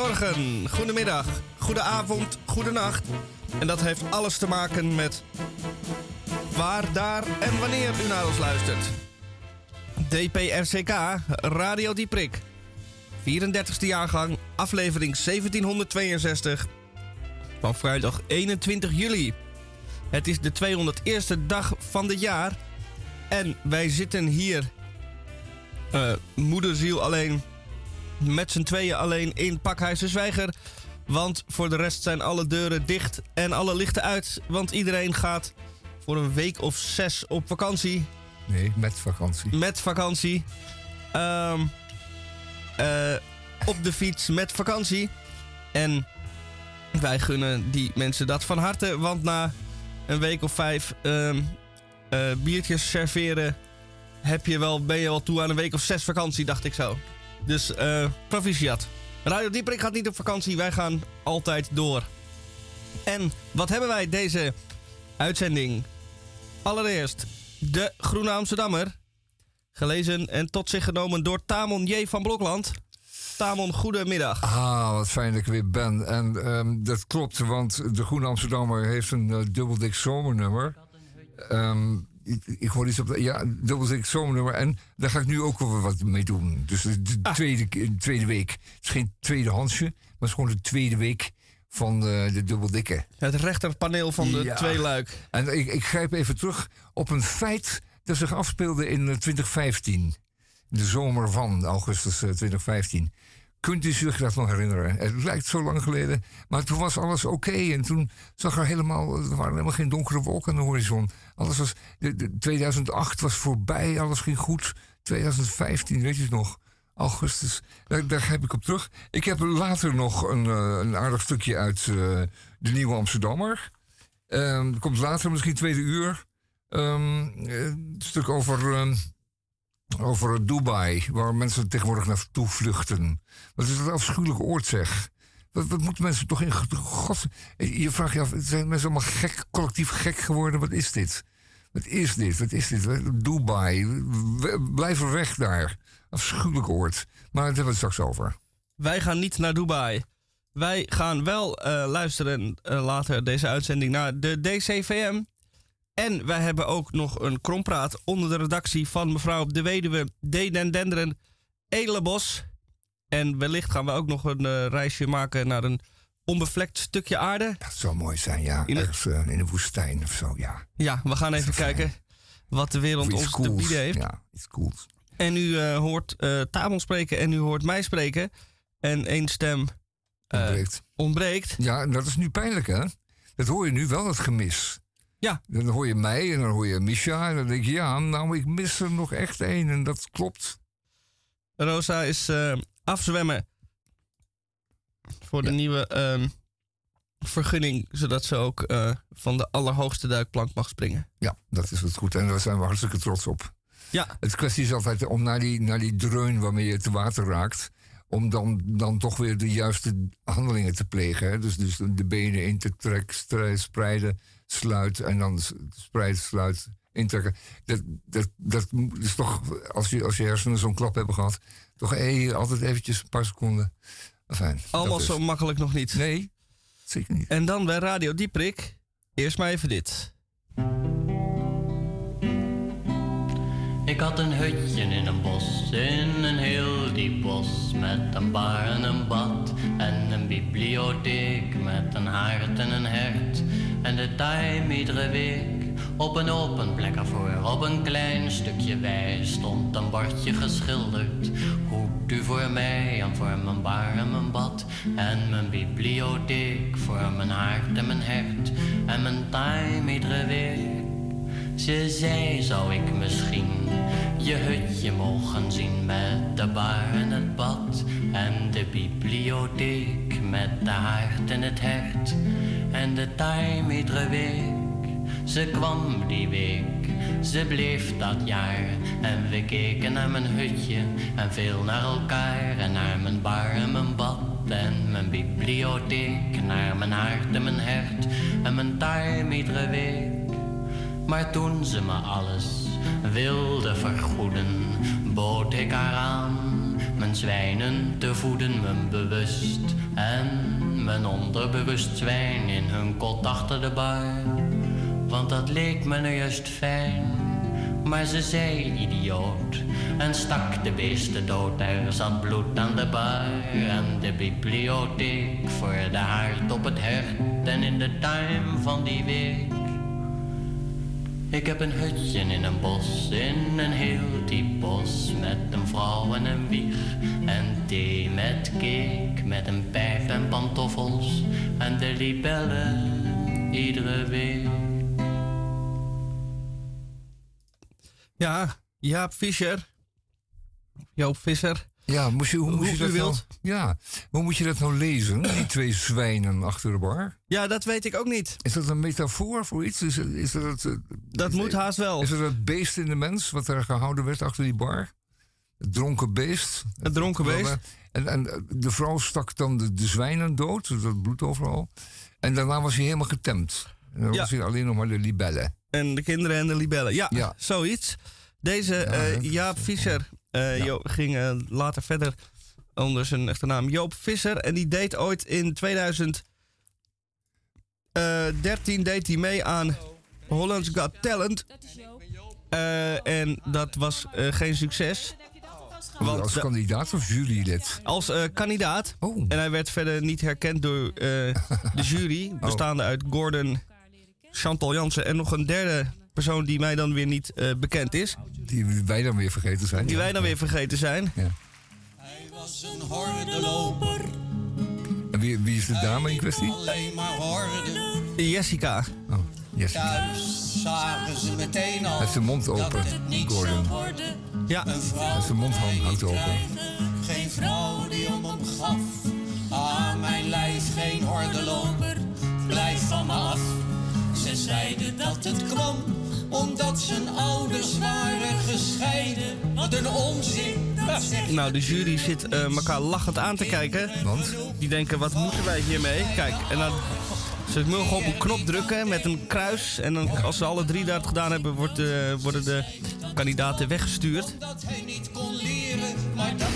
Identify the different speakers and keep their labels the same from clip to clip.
Speaker 1: Goedemorgen, goedemiddag, goedenavond, goedenacht. En dat heeft alles te maken met waar, daar en wanneer u naar ons luistert. DPRCK, Radio Dieprik. 34e jaargang, aflevering 1762 van vrijdag 21 juli. Het is de 201ste dag van het jaar en wij zitten hier, uh, moederziel alleen, met z'n tweeën alleen in Pakhuis de Zwijger. Want voor de rest zijn alle deuren dicht en alle lichten uit. Want iedereen gaat voor een week of zes op vakantie.
Speaker 2: Nee, met vakantie.
Speaker 1: Met vakantie. Um, uh, op de fiets met vakantie. En wij gunnen die mensen dat van harte. Want na een week of vijf um, uh, biertjes serveren... Heb je wel, ben je wel toe aan een week of zes vakantie, dacht ik zo. Dus uh, proficiat. Radio Dieperik gaat niet op vakantie. Wij gaan altijd door. En wat hebben wij deze uitzending? Allereerst de Groene Amsterdammer. Gelezen en tot zich genomen door Tamon J. van Blokland. Tamon, goedemiddag.
Speaker 2: Ah, wat fijn dat ik weer ben. En um, dat klopt, want de Groene Amsterdammer heeft een uh, dubbeldik zomernummer. Um, ik, ik hoor iets op de, ja, dubbeldik zomernummer. En daar ga ik nu ook wel wat mee doen. Dus de, de ah. tweede, tweede week. Het is geen tweede hansje, maar het is gewoon de tweede week van de, de dubbeldikke.
Speaker 1: Het rechterpaneel van de ja. tweeluik.
Speaker 2: En ik, ik grijp even terug op een feit dat zich afspeelde in 2015. De zomer van augustus 2015. Kunt u zich dat nog herinneren? Het lijkt zo lang geleden, maar toen was alles oké. en toen zag er helemaal, er waren helemaal geen donkere wolken aan de horizon. Alles was, de, de 2008 was voorbij, alles ging goed. 2015, weet je het nog? Augustus, daar, heb ik op terug. Ik heb later nog een, uh, een aardig stukje uit uh, de Nieuwe Amsterdammer. Um, komt later, misschien tweede uur. Um, een stuk over... Um, over Dubai, waar mensen tegenwoordig naartoe vluchten. Wat is dat een afschuwelijke oord, zeg. Wat, wat moeten mensen toch in god... Je vraagt je af, zijn mensen allemaal gek, collectief gek geworden? Wat is dit? Wat is dit? Wat is dit? Dubai. Blijf er weg daar. Afschuwelijk oord. Maar daar hebben we het straks over.
Speaker 1: Wij gaan niet naar Dubai. Wij gaan wel uh, luisteren uh, later deze uitzending naar de DCVM. En wij hebben ook nog een krompraat onder de redactie van mevrouw de weduwe D. Den Denderen Edelenbos. En wellicht gaan we ook nog een uh, reisje maken naar een onbevlekt stukje aarde.
Speaker 2: Dat zou mooi zijn, ja. In Ergens uh, in de woestijn of zo, ja.
Speaker 1: Ja, we gaan even kijken wat de wereld ons cools. te bieden heeft.
Speaker 2: Ja, iets cools.
Speaker 1: En u uh, hoort uh, Tamon spreken en u hoort mij spreken. En één stem
Speaker 2: ontbreekt.
Speaker 1: ontbreekt.
Speaker 2: Ja, dat is nu pijnlijk, hè? Dat hoor je nu wel, het gemis.
Speaker 1: Ja.
Speaker 2: Dan hoor je mij en dan hoor je Misha. En dan denk je, ja, nou, ik mis er nog echt één. En dat klopt.
Speaker 1: Rosa is uh, afzwemmen voor de ja. nieuwe uh, vergunning, zodat ze ook uh, van de allerhoogste duikplank mag springen.
Speaker 2: Ja, dat is het goed. En daar zijn we hartstikke trots op.
Speaker 1: Ja.
Speaker 2: Het kwestie is altijd om naar die, naar die dreun waarmee je te water raakt, om dan, dan toch weer de juiste handelingen te plegen. Hè? Dus, dus de benen in te trekken, spreiden, sluit en dan spreid, sluit, intrekken. Dat, dat, dat is toch, als je, als je hersenen zo'n klap hebben gehad, toch hey, altijd eventjes een paar seconden. Fijn.
Speaker 1: Allemaal zo makkelijk nog niet.
Speaker 2: Nee, zeker niet.
Speaker 1: En dan bij Radio Dieprik, eerst maar even dit.
Speaker 3: Ik had een hutje in een bos, in een heel diep bos, met een bar en een bad en een bibliotheek, met een haard en een hert en de time iedere week. Op een open plek ervoor, op een klein stukje wei, stond een bordje geschilderd. Hoed u voor mij en voor mijn bar en mijn bad. En mijn bibliotheek voor mijn haard en mijn hert. En mijn time iedere week. Ze zei, zou ik misschien je hutje mogen zien met de bar en het bad en de bibliotheek met de haard en het hert en de time iedere week. Ze kwam die week, ze bleef dat jaar en we keken naar mijn hutje en veel naar elkaar en naar mijn bar en mijn bad en mijn bibliotheek, naar mijn haard en mijn hert en mijn time iedere week. Maar toen ze me alles wilde vergoeden, bood ik haar aan mijn zwijnen te voeden, mijn bewust en mijn onderbewust zwijn in hun kot achter de bar. Want dat leek me nou juist fijn. Maar ze zei idioot en stak de beesten dood. Er zat bloed aan de bar en de bibliotheek voor de haard op het hert en in de tuin van die week. Ik heb een hutje in een bos, in een heel diep bos, met een vrouw en een wieg. En thee met cake, met een pijp en pantoffels, en de libellen iedere week.
Speaker 1: Ja, Jaap Visser. Joop Visser.
Speaker 2: Ja, moest je, hoe, moest
Speaker 1: Hoe
Speaker 2: je dat nou, ja, hoe moet je dat nou lezen? Die twee zwijnen achter de bar.
Speaker 1: Ja, dat weet ik ook niet.
Speaker 2: Is dat een metafoor voor iets? Is, is dat, het, eh,
Speaker 1: Dat
Speaker 2: is-
Speaker 1: moet haast wel.
Speaker 2: Is dat het beest in de mens wat daar gehouden werd achter die bar? Het dronken beest.
Speaker 1: Het dronken beest.
Speaker 2: En, en de vrouw stak dan de, de zwijnen dood, dus dat bloed overal. En daarna was hij helemaal getemd. En dan
Speaker 1: Ja.
Speaker 2: was hij alleen nog maar de libellen.
Speaker 1: En de kinderen en de libellen. Ja,
Speaker 2: Ja.
Speaker 1: zoiets. Deze
Speaker 2: Ja,
Speaker 1: eh, Jaap Visser eh,
Speaker 2: Ja.
Speaker 1: Jo- ging eh, later verder onder zijn echte naam Joop Visser. En die deed ooit in 2013 deed hij mee aan Holland's Got Talent. Eh, en dat was eh, geen succes. Want
Speaker 2: als kandidaat of jurylid?
Speaker 1: als eh, kandidaat.
Speaker 2: Oh,
Speaker 1: En hij werd verder niet herkend door eh, de jury. Bestaande uit Gordon, Chantal Jansen en nog een derde persoon die mij dan weer niet eh, bekend is.
Speaker 2: die wij dan weer vergeten zijn.
Speaker 1: Die
Speaker 2: ja.
Speaker 1: wij dan weer vergeten zijn.
Speaker 2: Ja.
Speaker 4: Hij was een hordeloper,
Speaker 2: En wie, wie is de dame in kwestie?
Speaker 4: alleen maar horde.
Speaker 1: Jessica.
Speaker 2: Oh, yes.
Speaker 4: Thuis zagen ze meteen al
Speaker 2: Hij heeft zijn mond
Speaker 4: dat
Speaker 2: open,
Speaker 4: het niet
Speaker 2: Gordon.
Speaker 4: zou worden.
Speaker 1: Ja,
Speaker 2: Hij heeft zijn mond houdt open.
Speaker 4: Geen vrouw die om hem gaf. Aan mijn lijf geen hordeloper, blijf van me af. Ze zeiden dat het kwam omdat zijn ouders waren gescheiden. Wat een onzin,
Speaker 1: nou de jury zit eh, elkaar lachend aan te kijken.
Speaker 2: Want?
Speaker 1: Die denken, wat moeten wij hiermee? Kijk, en dan... Ze mogen op een knop drukken met een kruis. En dan, als ze alle drie dat gedaan hebben, wordt, eh, worden de kandidaten weggestuurd.
Speaker 4: dat hij niet kon leren, maar dat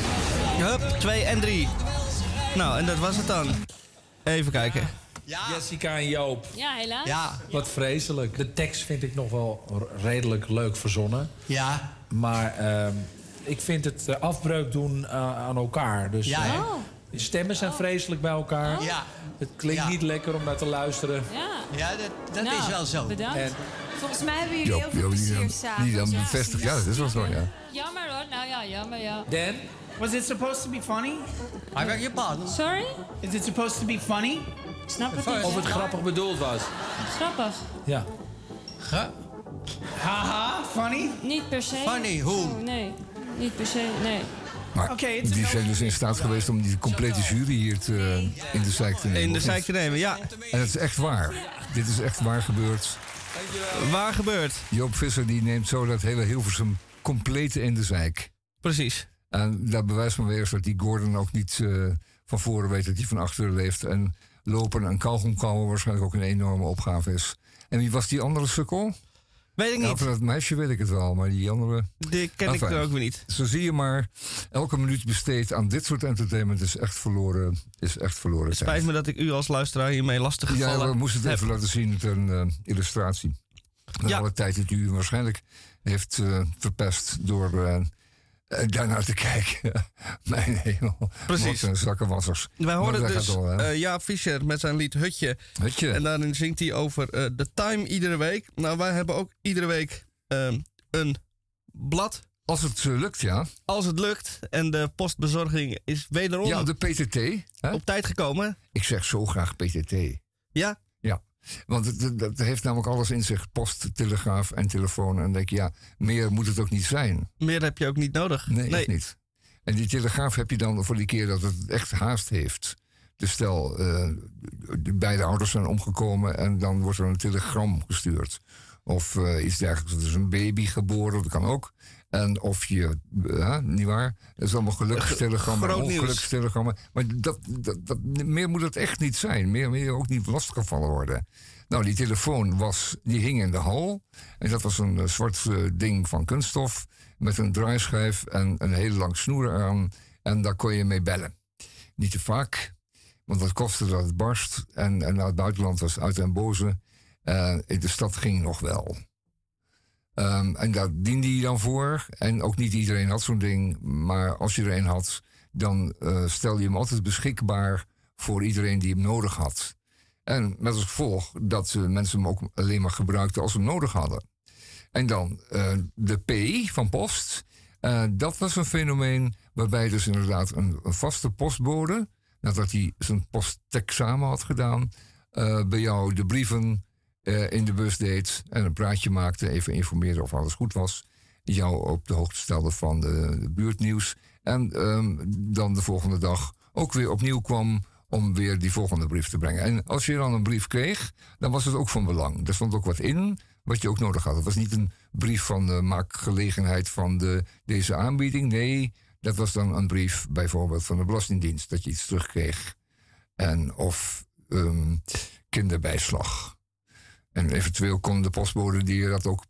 Speaker 1: Hup, twee en drie. Nou, en dat was het dan. Even kijken.
Speaker 5: Jessica en Joop.
Speaker 6: Ja, helaas.
Speaker 4: Ja,
Speaker 5: Wat vreselijk. De tekst vind ik nog wel redelijk leuk verzonnen.
Speaker 4: ja,
Speaker 5: Maar ehm, ik vind het eh, afbreuk doen eh, aan elkaar. Dus
Speaker 4: ja,
Speaker 5: eh,
Speaker 4: hè?
Speaker 6: Oh,
Speaker 5: de stemmen zijn vreselijk bij elkaar.
Speaker 4: ja.
Speaker 5: Het klinkt
Speaker 4: Ja.
Speaker 5: niet lekker om naar te luisteren.
Speaker 6: ja.
Speaker 4: Ja, dat, dat
Speaker 6: Nou,
Speaker 4: is wel zo.
Speaker 6: Bedankt.
Speaker 5: En
Speaker 7: Volgens mij hebben jullie
Speaker 2: Joop,
Speaker 7: heel veel plezier
Speaker 2: dan,
Speaker 7: samen.
Speaker 2: die dan dat is wel zo, ja.
Speaker 6: Jammer hoor. Nou ja, jammer ja.
Speaker 5: Dan?
Speaker 8: Was it supposed to be funny?
Speaker 4: I beg your pardon.
Speaker 6: Sorry?
Speaker 8: Is it supposed to be funny?
Speaker 6: Ik snap het niet.
Speaker 5: Of het grappig bedoeld was.
Speaker 6: Grappig.
Speaker 5: Ja.
Speaker 4: Ge-
Speaker 8: Haha, funny?
Speaker 6: Niet per se.
Speaker 4: Funny, hoe?
Speaker 6: Oh, nee. Niet per se, nee.
Speaker 2: Maar die zijn dus in staat geweest om die complete jury hier te, in de zijk te nemen.
Speaker 1: In de zijk te nemen, ja.
Speaker 2: En het is echt waar. Dit is echt waar gebeurd.
Speaker 1: Waar gebeurt?
Speaker 2: Joop Visser die neemt zo dat hele Hilversum compleet in de zijk.
Speaker 1: Precies.
Speaker 2: En daar bewijst maar weer eens dat die Gordon ook niet eh, van voren weet dat hij van achteren leeft. En lopen en kauwgom kauwen waarschijnlijk ook een enorme opgave is. En wie was die andere sukkel?
Speaker 1: Weet ik niet.
Speaker 2: van dat meisje weet ik het wel, maar die andere...
Speaker 1: Die ken ik
Speaker 2: Enfin.
Speaker 1: ook weer niet.
Speaker 2: Zo zie je maar, elke minuut besteed aan dit soort entertainment is echt verloren, is echt verloren tijd.
Speaker 1: Spijt me dat ik u als luisteraar hiermee lastig
Speaker 2: Ja,
Speaker 1: gevallen
Speaker 2: we moesten het
Speaker 1: heb.
Speaker 2: even laten zien met een eh, illustratie. Met
Speaker 1: Ja.
Speaker 2: alle tijd die u waarschijnlijk heeft eh, verpest door eh, daarnaar te kijken. Mijn hemel.
Speaker 1: Precies.
Speaker 2: Wat zakkenwassers.
Speaker 1: Wij
Speaker 2: daar
Speaker 1: dus eh Jaap Fischer met zijn lied Hutje. En daarin zingt hij over eh, de time iedere week. Nou, wij hebben ook iedere week een blad.
Speaker 2: Als het eh, lukt, ja.
Speaker 1: Als het lukt. En de postbezorging is wederom
Speaker 2: Ja, de PTT. Hè?
Speaker 1: op tijd gekomen.
Speaker 2: Ik zeg zo graag PTT.
Speaker 1: Ja,
Speaker 2: Ja. Want het, het heeft namelijk alles in zich. Post, telegraaf en telefoon. En dan denk je, ja, meer moet het ook niet zijn.
Speaker 1: meer heb je ook niet nodig.
Speaker 2: Nee, echt niet. En die telegraaf heb je dan voor die keer dat het echt haast heeft. Dus stel, eh, de beide ouders zijn omgekomen en dan wordt er een telegram gestuurd. Of eh, iets dergelijks. Er is een baby geboren, dat kan ook. En of je, uh, niet waar? Dat is allemaal gelukstelegrammen, ongelukstelegrammen. Maar dat, dat, dat, meer moet het echt niet zijn. Meer moet je ook niet lastiggevallen worden. Nou, die telefoon was, die hing in de hal. En dat was een eh, zwart eh, ding van kunststof. Met een draaischijf en een hele lang snoer eraan. En daar kon je mee bellen. Niet te vaak, want dat kostte dat het barst. En, en naar het buitenland was uit en boze. Eh, in de stad ging nog wel. Ehm, en daar diende je dan voor. En ook niet iedereen had zo'n ding. Maar als je er een had, dan eh stel je hem altijd beschikbaar voor iedereen die hem nodig had. En met als gevolg dat eh, mensen hem ook alleen maar gebruikten als ze hem nodig hadden. En dan eh, de P van post. Dat was een fenomeen waarbij dus inderdaad een, een vaste postbode, nadat hij zijn postexamen had gedaan, bij jou de brieven eh, in de bus deed en een praatje maakte, even informeerde of alles goed was, jou op de hoogte stelde van de, buurtnieuws en ehm, dan de volgende dag ook weer opnieuw kwam om weer die volgende brief te brengen. En als je dan een brief kreeg, dan was het ook van belang. Er stond ook wat in wat je ook nodig had. Het was niet een brief van de maakgelegenheid van de, deze aanbieding. Nee, dat was dan een brief bijvoorbeeld van de Belastingdienst, dat je iets terugkreeg. En of ehm, kinderbijslag. En eventueel kon de postbode die je dat ook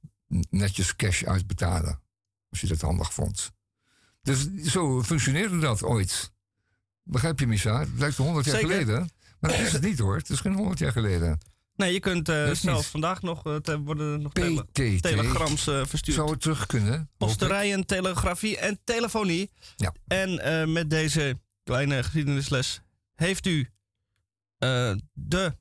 Speaker 2: netjes cash uitbetalen. Als je dat handig vond. Dus zo functioneerde dat ooit. Begrijp je, Misa? Het lijkt wel 100 jaar
Speaker 1: Zeker.
Speaker 2: geleden. Maar dat is het niet hoor. Het is geen 100 jaar geleden.
Speaker 1: Nee, je kunt
Speaker 2: is
Speaker 1: zelfs
Speaker 2: niet.
Speaker 1: vandaag nog, eh, worden nog tele-
Speaker 2: PTT.
Speaker 1: telegrams eh, verstuurd.
Speaker 2: Zou het terug kunnen?
Speaker 1: Posterijen, telegrafie en telefonie.
Speaker 2: Ja.
Speaker 1: En met deze kleine geschiedenisles heeft u de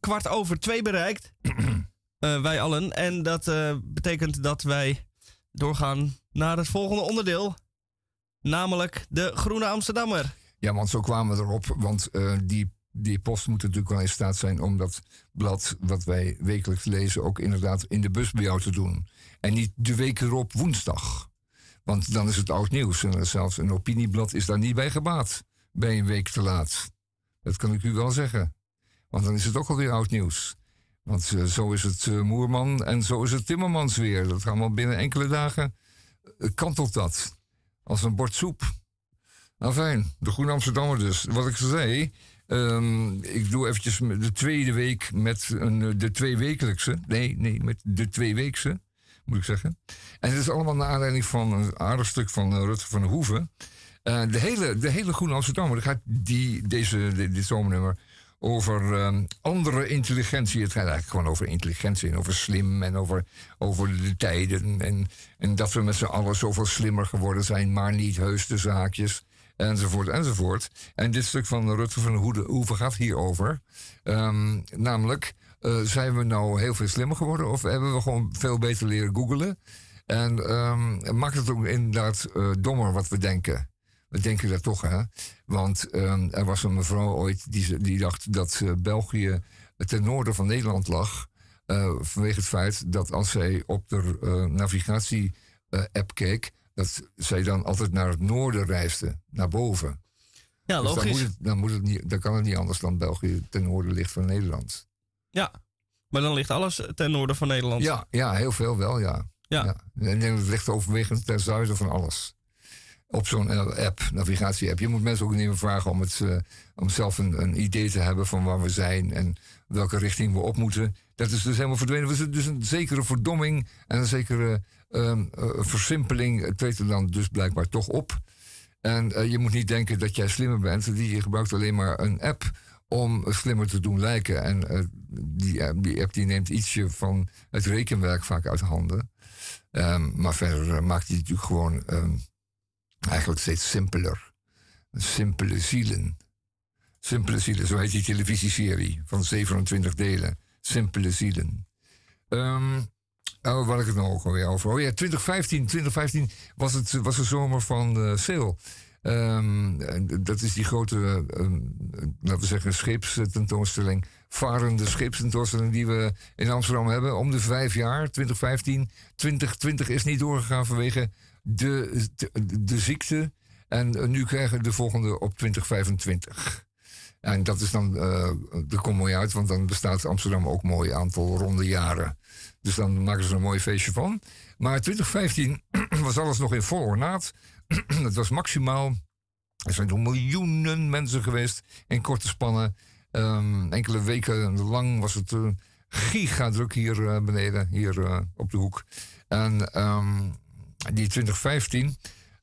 Speaker 1: kwart over twee bereikt. Eh, wij allen. En dat eh, betekent dat wij doorgaan naar het volgende onderdeel. Namelijk de Groene Amsterdammer.
Speaker 2: Ja, want zo kwamen we erop. Want eh, die, die post moet natuurlijk wel in staat zijn om dat blad wat wij wekelijks lezen ook inderdaad in de bus bij jou te doen. En niet de week erop woensdag. Want dan is het oud nieuws. En zelfs een opinieblad is daar niet bij gebaat. Bij een week te laat. Dat kan ik u wel zeggen. Want dan is het ook alweer oud nieuws. Want eh, zo is het eh, Moerman en zo is het Timmermans weer. Dat gaan we binnen enkele dagen eh, kantelt dat. Als een bord soep. Nou fijn, de Groene Amsterdammer dus. Wat ik zei, ehm, ik doe eventjes de tweede week met een, de tweewekelijkse. Nee, nee, met de tweeweekse, moet ik zeggen. En het is allemaal naar aanleiding van een aardig stuk van Rutte van der Hoeven. De, hele, de hele Groene Amsterdammer, gaat die, deze, dit zomernummer over ehm, andere intelligentie. Het gaat eigenlijk gewoon over intelligentie en over slim en over, over de tijden. En, en dat we met z'n allen zoveel slimmer geworden zijn, maar niet heus de zaakjes. Enzovoort, enzovoort. En dit stuk van Rutte van Hoede- Hoeven gaat hierover. Ehm, namelijk, eh, zijn we nou heel veel slimmer geworden of hebben we gewoon veel beter leren googelen? En ehm, maakt het ook inderdaad eh, dommer wat we denken? We denken dat toch, hè? Want ehm, er was een mevrouw ooit die, die dacht dat eh, België ten noorden van Nederland lag. eh, vanwege het feit dat als zij op de eh, navigatie-app keek, dat zij dan altijd naar het noorden reisde, naar boven.
Speaker 1: Ja,
Speaker 2: Dus dan,
Speaker 1: logisch.
Speaker 2: moet het, dan, moet het niet, dan kan het niet anders dan België ten noorden ligt van Nederland.
Speaker 1: Ja. Maar dan ligt alles ten noorden van Nederland.
Speaker 2: Ja, ja, heel veel wel, ja.
Speaker 1: Ja.
Speaker 2: En het ligt overwegend ten zuiden van alles. Op zo'n eh, app, navigatie-app. Je moet mensen ook niet meer vragen om, het, eh, om zelf een, een idee te hebben van waar we zijn en welke richting we op moeten. Dat is dus helemaal verdwenen. Is dus een zekere verdomming en een zekere ehm, eh, versimpeling. Treedt er dan dus blijkbaar toch op. En je moet niet denken dat jij slimmer bent. Die, je gebruikt alleen maar een app om slimmer te doen lijken. En die, app- die app die neemt ietsje van het rekenwerk vaak uit handen. Ehm, maar verder maakt die natuurlijk gewoon ehm, eigenlijk steeds simpeler. Simpele zielen. Simpele zielen, zo heet die televisieserie van 27 delen. Simpele zielen. Ehm oh, waar ik het nou ook alweer over? Oh ja, 2015, 2015 was, het, was de zomer van en dat is die grote, ehm, laten we zeggen, scheepstentoonstelling. Varende scheepstentoonstelling die we in Amsterdam hebben. Om de vijf jaar, 2015. 2020 is niet doorgegaan vanwege de, de, ziekte. En eh, nu krijgen we de volgende op 2025. En dat is dan, eh dat komt mooi uit, want dan bestaat Amsterdam ook een mooi aantal ronde jaren. Dus dan maken ze er een mooi feestje van. Maar 2015 was alles nog in vol ornaat. Het was maximaal. Er zijn nog miljoenen mensen geweest in korte spannen. Ehm, enkele weken lang was het uh, gigadruk hier eh, beneden, hier eh, op de hoek. En ehm, die 2015,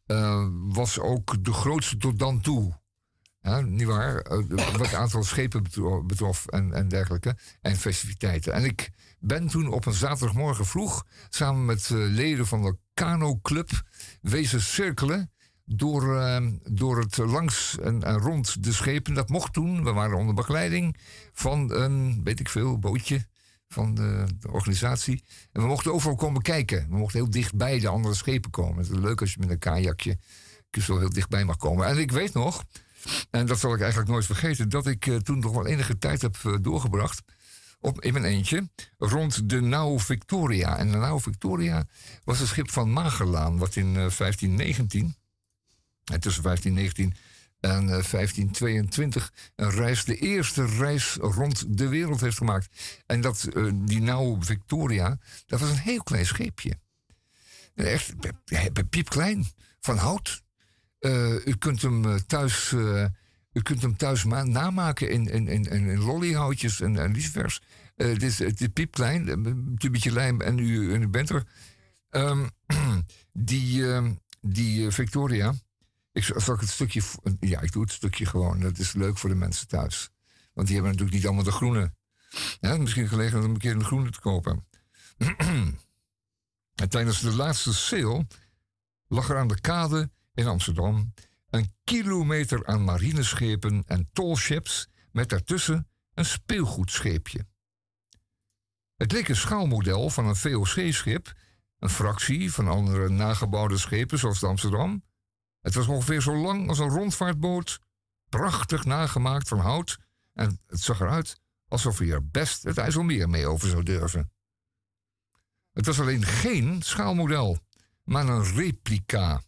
Speaker 2: eh, was ook de grootste tot dan toe. Ja, niet waar? Eh, wat het aantal schepen betro- betrof en, en dergelijke. En festiviteiten. En ik ben toen op een zaterdagmorgen vroeg... samen met eh, leden van de Kano Club... wezen cirkelen door, eh, door het langs en, en rond de schepen. Dat mocht toen. We waren onder begeleiding van een, weet ik veel, bootje van de, de organisatie. En we mochten overal komen kijken. We mochten heel dichtbij de andere schepen komen. Het is leuk als je met een kajakje zo heel dichtbij mag komen. En ik weet nog, en dat zal ik eigenlijk nooit vergeten, dat ik eh, toen nog wel enige tijd heb eh, doorgebracht. Op, in mijn eentje, rond de Nau Victoria. En de Nau Victoria was een schip van Magellaan, wat in eh, 1519, en tussen 1519 en eh, 1522, een reis, de eerste reis rond de wereld heeft gemaakt. En dat, eh, die Nau Victoria, dat was een heel klein scheepje. Echt eh, piepklein, van hout. Eh, u kunt hem eh, thuis, eh, u kunt hem thuis ma- namaken in, in, in, in, lollyhoutjes en, en. Eh, het, is, het piepklein, een tubetje lijm en u, en bent er. Ehm, die ehm, die eh, Victoria, ik zal het stukje, ja, ik doe het stukje gewoon. Dat is leuk voor de mensen thuis. Want die hebben natuurlijk niet allemaal de groene. Misschien gelegen om een keer een groene te kopen. en tijdens de laatste sale lag er aan de kade in Amsterdam een kilometer aan marineschepen en tolships met daartussen een speelgoedscheepje. Het leek een schaalmodel van een VOC-schip, een fractie van andere nagebouwde schepen zoals de Amsterdam. Het was ongeveer zo lang als een rondvaartboot, prachtig nagemaakt van hout en het zag eruit alsof hij er best het IJsselmeer mee over zou durven. Het was alleen geen schaalmodel, maar een replica.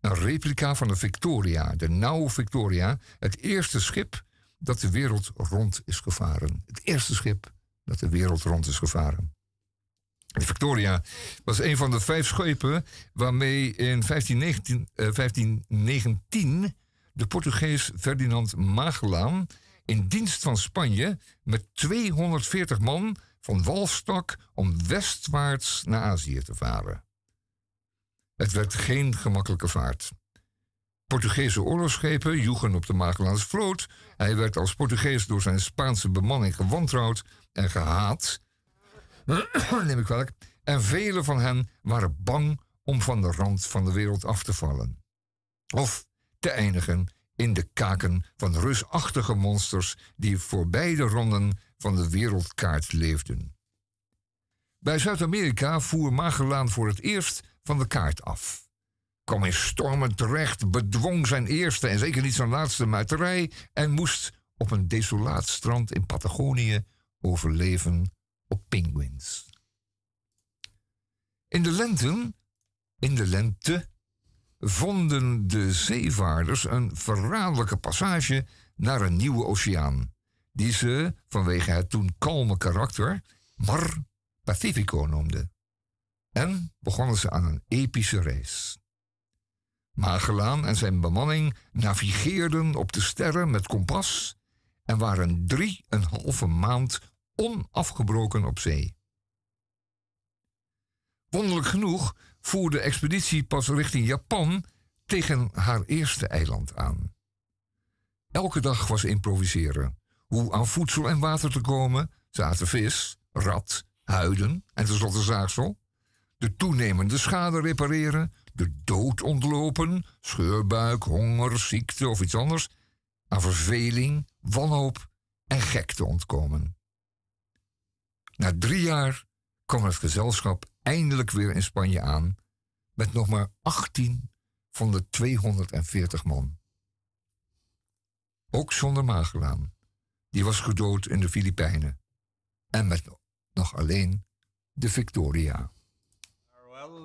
Speaker 2: Een replica van de Victoria, de Nau Victoria, het eerste schip dat de wereld rond is gevaren. Het eerste schip dat de wereld rond is gevaren. De Victoria was een van de vijf schepen waarmee in 1519, eh, 1519 de Portugees Ferdinand Magellaan in dienst van Spanje met 240 man van wal stak om westwaarts naar Azië te varen. Het werd geen gemakkelijke vaart. Portugese oorlogsschepen joegen op de Magellaanse vloot. Hij werd als Portugees door zijn Spaanse bemanning gewantrouwd en gehaat. Neem ik kwalijk. En velen van hen waren bang om van de rand van de wereld af te vallen. Of te eindigen in de kaken van reusachtige monsters die voor beide ronden van de wereldkaart leefden. Bij Zuid-Amerika voer Magellaan voor het eerst van de kaart af. Kwam in stormen terecht, bedwong zijn eerste en zeker niet zijn laatste muiterij en moest op een desolaat strand in Patagonië overleven op pinguïns. In de lente, in de lente vonden de zeevaarders een verraderlijke passage naar een nieuwe oceaan, die ze vanwege het toen kalme karakter Mar Pacifico noemden. En begonnen ze aan een epische reis. Magellaan en zijn bemanning navigeerden op de sterren met kompas en waren drie en halve maand onafgebroken op zee. Wonderlijk genoeg voer de expeditie pas richting Japan tegen haar eerste eiland aan. Elke dag was improviseren. Hoe aan voedsel en water te komen, ze aten vis, rat, huiden en tenslotte zaagsel. De toenemende schade repareren, de dood ontlopen, scheurbuik, honger, ziekte of iets anders, aan verveling, wanhoop en gekte ontkomen. Na drie jaar kwam het gezelschap eindelijk weer in Spanje aan met nog maar 18 van de 240 man. Ook zonder Magellaan. Die was gedood in de Filipijnen. En met nog alleen de Victoria.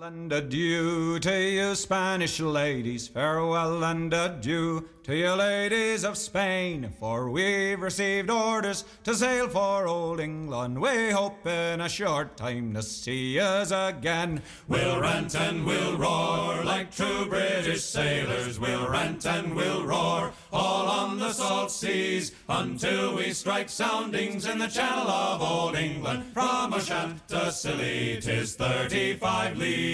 Speaker 7: And adieu to you Spanish ladies, farewell and adieu to you ladies of Spain, for we've received orders to sail for old England. We hope in a short time to see us again. We'll rant and we'll roar like true British sailors. We'll rant and we'll roar all on the salt seas until we strike soundings in the channel of old England. From Ushant to Scilly, 'tis thirty-five leagues.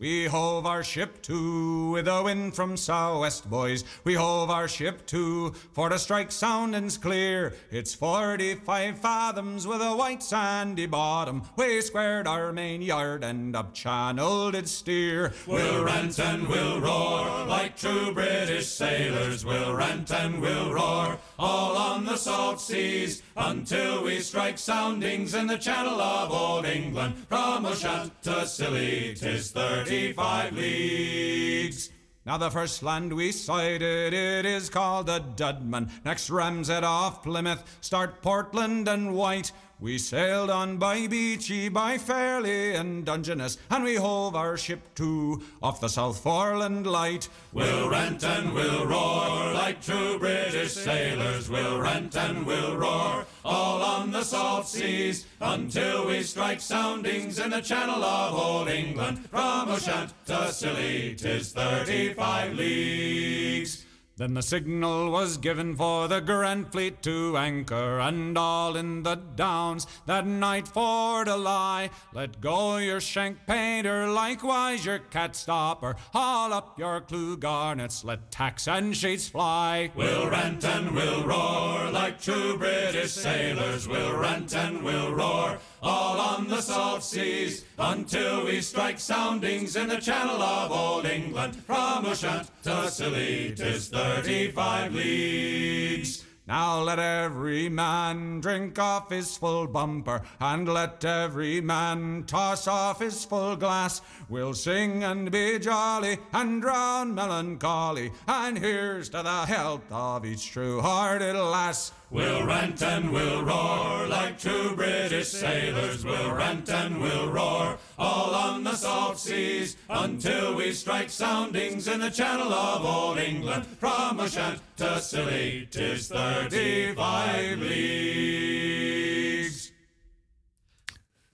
Speaker 7: We hove our ship to with a wind from southwest, boys. We hove our ship to for to strike soundings clear. It's forty-five fathoms with a white sandy bottom. We squared our main yard and up channel did steer.
Speaker 4: We'll rant and we'll roar like true British sailors. We'll rant and we'll roar all on the salt seas until we strike soundings in the channel of old England. From Ushant to Scilly, 'tis thirty-five leagues.
Speaker 7: Now the first land we sighted, it is called the Dudman. Next Ramshead off Plymouth, start Portland and White. We sailed on by Beachy, by Fairley and Dungeness, and we hove our ship to off the South Foreland Light.
Speaker 4: We'll rant and we'll roar like true British sailors. We'll rant and we'll roar all on the salt seas until we strike soundings in the channel of old England. From Ushant to Scilly, 'tis thirty-five leagues.
Speaker 7: Then the signal was given for the Grand Fleet to anchor, and all in the Downs that night for to lie. Let go your shank painter, likewise your cat stopper. Haul up your clue garnets, let tacks and sheets fly.
Speaker 4: We'll rant and we'll roar like true British sailors. We'll rant and we'll roar all on the salt seas until we strike soundings in the channel of old England. From Ushant to Scilly, 'tis thirty-five leagues.
Speaker 7: Now let every man drink off his full bumper, and let every man toss off his full glass. We'll sing and be jolly and drown melancholy, and here's to the health of each true-hearted lass.
Speaker 4: We'll rant and we'll roar like true British sailors. We'll rant and we'll roar all on the salt seas until we strike soundings in the channel of old England. From Ushant to Scilly, 'tis thirty-five leagues.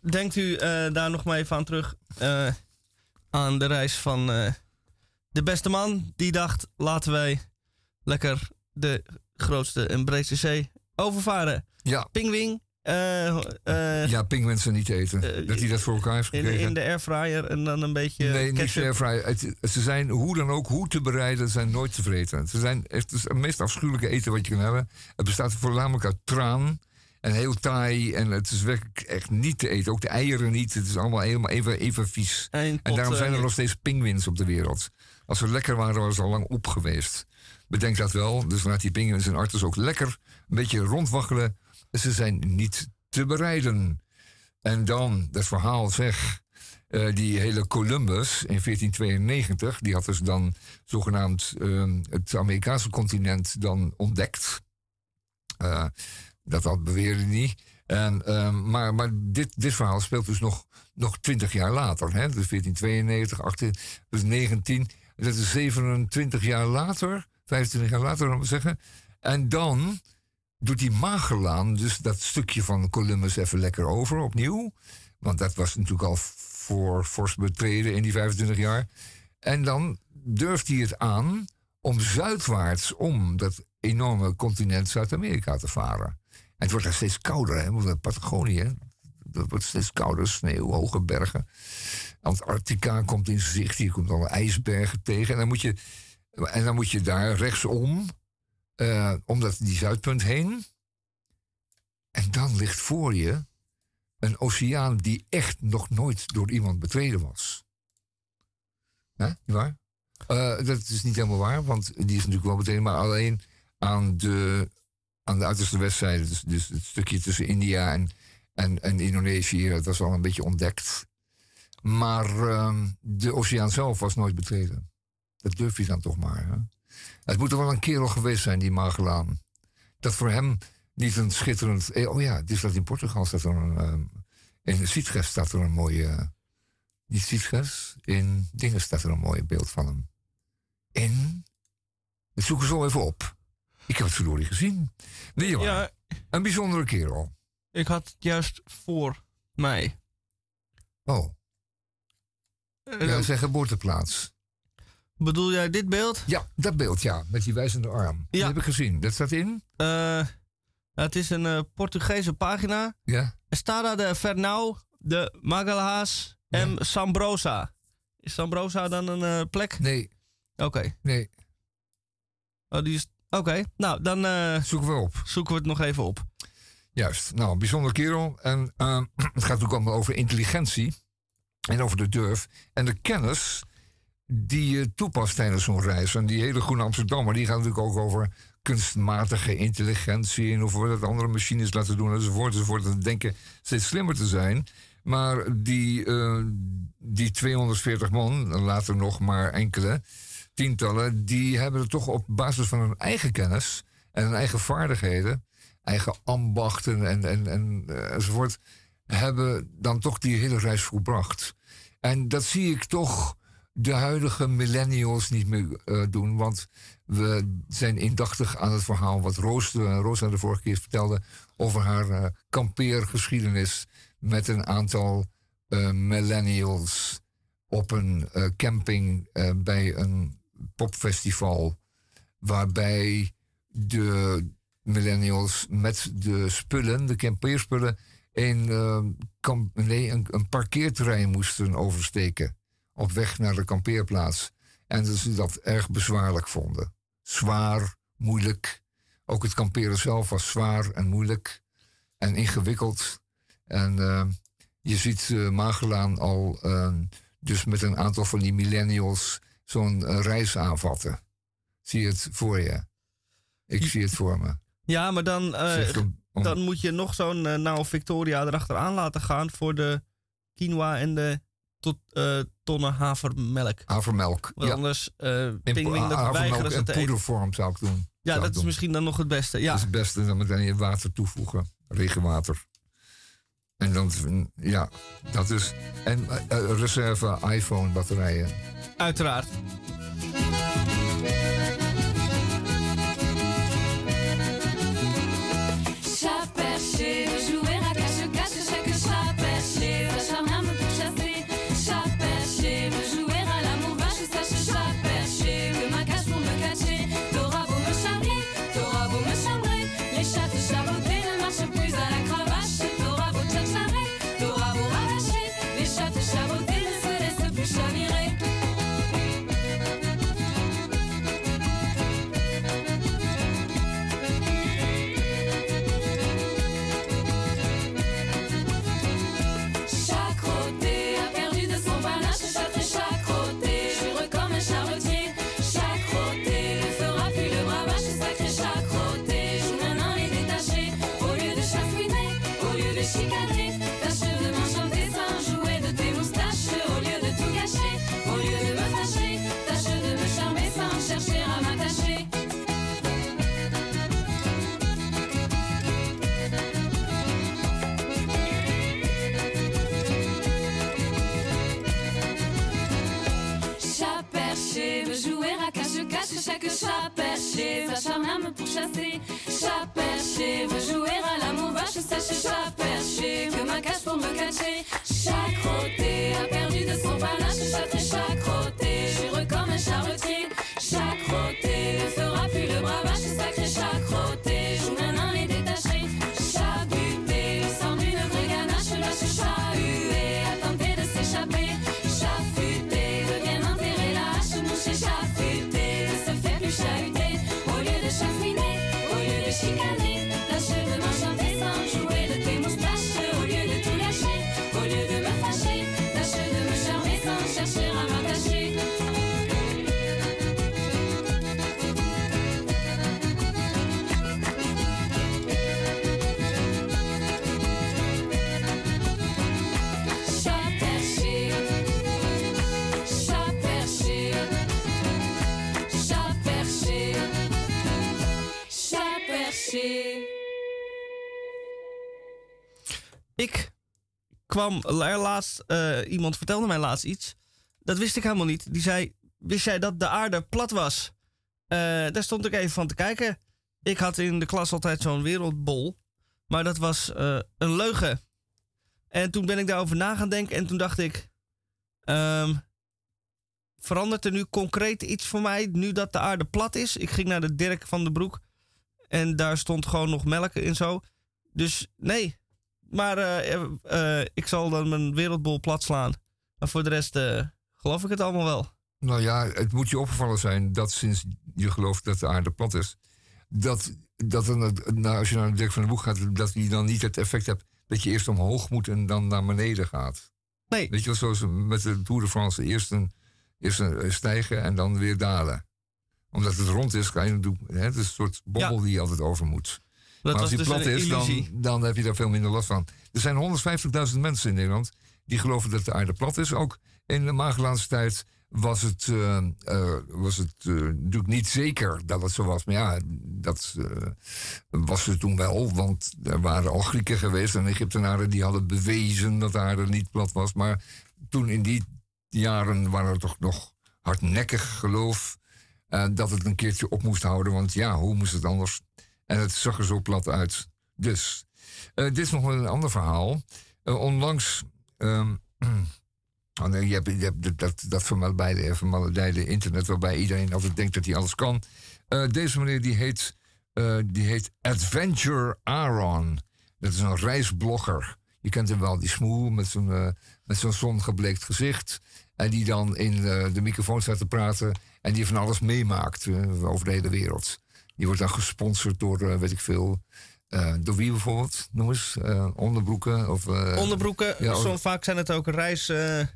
Speaker 1: Denkt u eh, daar nog maar even aan terug? eh, aan de reis van eh, de beste man. Die dacht, laten wij lekker de grootste en breedste zee overvaren.
Speaker 2: Ja.
Speaker 1: Pingwing. eh, eh,
Speaker 2: ja, pingwensen niet eten. dat hij dat voor elkaar heeft
Speaker 1: in,
Speaker 2: gekregen.
Speaker 1: in de airfryer en dan een beetje
Speaker 2: Nee, niet
Speaker 1: ketchup.
Speaker 2: airfryer. Het- Ze zijn hoe dan ook, hoe te bereiden, zijn nooit te vreten. Ze zijn echt het, is het meest afschuwelijke eten wat je kan hebben. Het bestaat voornamelijk uit traan en heel taai. En het is werkelijk echt niet te eten. Ook de eieren niet. Het is allemaal helemaal even, even vies.
Speaker 1: En,
Speaker 2: En daarom zijn er
Speaker 1: eh,
Speaker 2: nog steeds pinguïns op de wereld. Als ze lekker waren, waren ze al lang op geweest. Bedenk dat wel. Dus laat die pinguïns en arters ook lekker een beetje rondwaggelen. Ze zijn niet te bereiden. En dan, dat verhaal zeg... eh, die hele Columbus in 1492... die had dus dan zogenaamd eh, het Amerikaanse continent dan ontdekt. Eh, dat dat beweerde niet. En, ehm, maar maar dit, dit verhaal speelt dus nog, nog 20 jaar later. Hè? Dus 1492, 18, dus 19. Dat is 27 jaar later, 25 jaar later, laten we zeggen. En dan doet die Magellaan dus dat stukje van Columbus even lekker over opnieuw. Want dat was natuurlijk al voor fors betreden in die 25 jaar. En dan durft hij het aan om zuidwaarts om dat enorme continent Zuid-Amerika te varen. En het wordt daar steeds kouder, hè? Want Patagonië, dat wordt steeds kouder, sneeuw, hoge bergen. Antarctica komt in zicht, hier komt alle ijsbergen tegen. En dan moet je, en dan moet je daar rechtsom, eh, om dat, die zuidpunt heen. En dan ligt voor je een oceaan die echt nog nooit door iemand betreden was. Hè, niet waar? Eh, dat is niet helemaal waar, want die is natuurlijk wel betreden, maar alleen aan de, aan de uiterste westzijde. Dus, dus het stukje tussen India en, en, en Indonesië, dat was al een beetje ontdekt. Maar ehm, de oceaan zelf was nooit betreden. Dat durf je dan toch maar. Hè? Het moet er wel een kerel geweest zijn, die Magellaan. Dat voor hem niet een schitterend... eh, Oh ja, dus dat in Portugal staat er een... ehm, in Sitges staat er een mooie... Niet Sitges, in Dingen staat er een mooi beeld van hem. In... Dat zoeken zo even op. Ik heb het verdorie gezien. Nee.
Speaker 1: Ja,
Speaker 2: Een bijzondere kerel.
Speaker 1: ik had het juist voor mij.
Speaker 2: Oh,
Speaker 1: Eh,
Speaker 2: ja, zijn geboorteplaats.
Speaker 1: Bedoel jij dit beeld?
Speaker 2: Ja, dat beeld, ja. Met die wijzende arm.
Speaker 1: Ja.
Speaker 2: heb ik gezien. Dat staat in?
Speaker 1: Eh, het is een eh, Portugese pagina.
Speaker 2: Ja.
Speaker 1: Estada de Fernão de Magalhães en Sambrosa. Is Zambrosa dan een eh, plek?
Speaker 2: Nee,
Speaker 1: Oké.
Speaker 2: nee.
Speaker 1: Oh, die is... Oké, nou, dan
Speaker 2: Zoeken we op.
Speaker 1: zoeken we het nog even op.
Speaker 2: Juist. Nou, bijzonder kerel. En het gaat natuurlijk allemaal over intelligentie. En over de durf. En de kennis die je toepast tijdens zo'n reis. En die hele groene Amsterdammer, die gaat natuurlijk ook over kunstmatige intelligentie. En of we dat andere machines laten doen, enzovoort, enzovoort. En denken steeds slimmer te zijn. Maar die, eh, die 240 man, later nog maar enkele, tientallen, die hebben het toch op basis van hun eigen kennis en hun eigen vaardigheden, eigen ambachten en, en, en, eh, enzovoort, hebben dan toch die hele reis volbracht. En dat zie ik toch de huidige millennials niet meer eh, doen. Want we zijn indachtig aan het verhaal wat Roos, eh, Rosa de vorige keer vertelde over haar eh, kampeergeschiedenis met een aantal millennials op een camping bij een popfestival. Waarbij de millennials met de spullen, de kampeerspullen, een, een parkeerterrein moesten oversteken. Op weg naar de kampeerplaats. En dat ze dat erg bezwaarlijk vonden. Zwaar, moeilijk. Ook het kamperen zelf was zwaar en moeilijk. En ingewikkeld. En eh, je ziet eh Magelaan al eh, dus met een aantal van die millennials zo'n reis aanvatten. Zie je het voor je? Ik zie het voor me.
Speaker 1: Ja, maar dan,
Speaker 2: Zegt om- om-
Speaker 1: dan moet je nog zo'n nou Victoria erachteraan laten gaan voor de quinoa en de tot, eh, tonnen havermelk.
Speaker 2: havermelk.
Speaker 1: Want
Speaker 2: Ja,
Speaker 1: anders uh,
Speaker 2: in
Speaker 1: pingwing dat weigeren ze te eten.
Speaker 2: poedervorm zou ik doen.
Speaker 1: Ja,
Speaker 2: Zou
Speaker 1: dat is
Speaker 2: doen.
Speaker 1: misschien dan nog het beste. Ja,
Speaker 2: Dat is het beste. Dan meteen je water toevoegen. Regenwater. En dan, ja, dat is. En eh, reserve iPhone batterijen.
Speaker 1: uiteraard.
Speaker 9: Pourchasser. Chat perché veut jouer à l'amour vache, sache chat perché que ma cache pour me cacher.
Speaker 1: Kwam la- laatst, eh, iemand vertelde mij laatst iets. Dat wist ik helemaal niet. Die zei: Wist jij dat de aarde plat was? Eh, daar stond ik even van te kijken. Ik had in de klas altijd zo'n wereldbol. Maar dat was eh, een leugen. En toen ben ik daarover na gaan denken. En toen dacht ik: ehm, Verandert er nu concreet iets voor mij nu dat de aarde plat is? Ik ging naar de Dirk van de Broek. En daar stond gewoon nog melk in zo. Dus nee, maar eh, eh, eh, ik zal dan mijn wereldbol plat slaan. Maar voor de rest, geloof ik het allemaal wel.
Speaker 2: Nou ja, het moet je opgevallen zijn dat sinds je gelooft dat de aarde plat is, dat, dat dan, nou, als je naar de dek van het boek gaat, dat je dan niet het effect hebt dat je eerst omhoog moet en dan naar beneden gaat.
Speaker 1: Nee.
Speaker 2: Weet je wel, zoals met de Tour de France, eerst een, eerst een stijgen en dan weer dalen. Omdat het rond is, kan je doen. Het is een soort bobbel die je altijd over moet. Maar als die
Speaker 1: dus
Speaker 2: plat is, dan, heb je daar veel minder last van. Er zijn 150.000 mensen in Nederland die geloven dat de aarde plat is. Ook in de Magellaanse tijd was het, eh, eh, was het eh, natuurlijk niet zeker dat het zo was. Maar ja, dat was het toen wel. Want er waren al Grieken geweest en Egyptenaren die hadden bewezen dat de aarde niet plat was. Maar toen in die jaren waren er toch nog hardnekkig geloof dat het een keertje op moest houden. Want ja, hoe moest het anders? En het zag er zo plat uit. Dus, eh, dit is nog een ander verhaal. Eh, onlangs, ehm, oh je hebt, je hebt dat, dat, vermaledijde, vermaledijde internet waarbij iedereen altijd denkt dat hij alles kan. Eh, deze meneer die heet, die heet Adventure Aaron. Dat is een reisblogger. Je kent hem wel, die smoel met zo'n eh, met zo'n zongebleekt gezicht. En die dan in de microfoon staat te praten. En die van alles meemaakt over de hele wereld. Die wordt dan gesponsord door, eh, weet ik veel. eh, door wie bijvoorbeeld? Noem eens. eh, onderbroeken? Of,
Speaker 1: Onderbroeken,
Speaker 2: ja,
Speaker 1: zo vaak zijn het ook reis, eh, eh,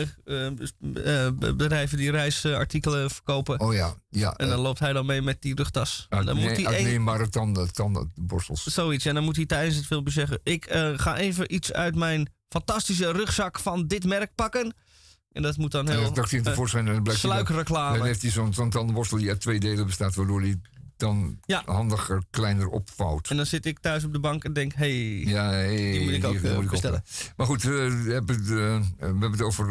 Speaker 1: eh, eh, bedrijven die reisartikelen verkopen.
Speaker 2: Oh ja, ja.
Speaker 1: En dan loopt hij dan mee met die rugtas. Dan moet hij
Speaker 2: Uitneembare tanden, tandenborstels.
Speaker 1: zoiets. En dan moet hij tijdens het filmpje zeggen: Ik ga even iets uit mijn fantastische rugzak van dit merk pakken. En dat moet dan heel.
Speaker 2: dat dacht hij
Speaker 1: eh,
Speaker 2: tevoorschijn en dan blijkt hij dat-
Speaker 1: sluikreclame.
Speaker 2: Dan heeft hij zo'n tandenborstel die uit twee delen bestaat, waardoor hij dan handiger, kleiner opvouwt.
Speaker 1: En dan zit ik thuis op de bank en denk: Hey,
Speaker 2: Ja, hey,
Speaker 1: die moet ik ook
Speaker 2: moet ik
Speaker 1: bestellen.
Speaker 2: Maar goed, eh, we, hebben het, we hebben het over,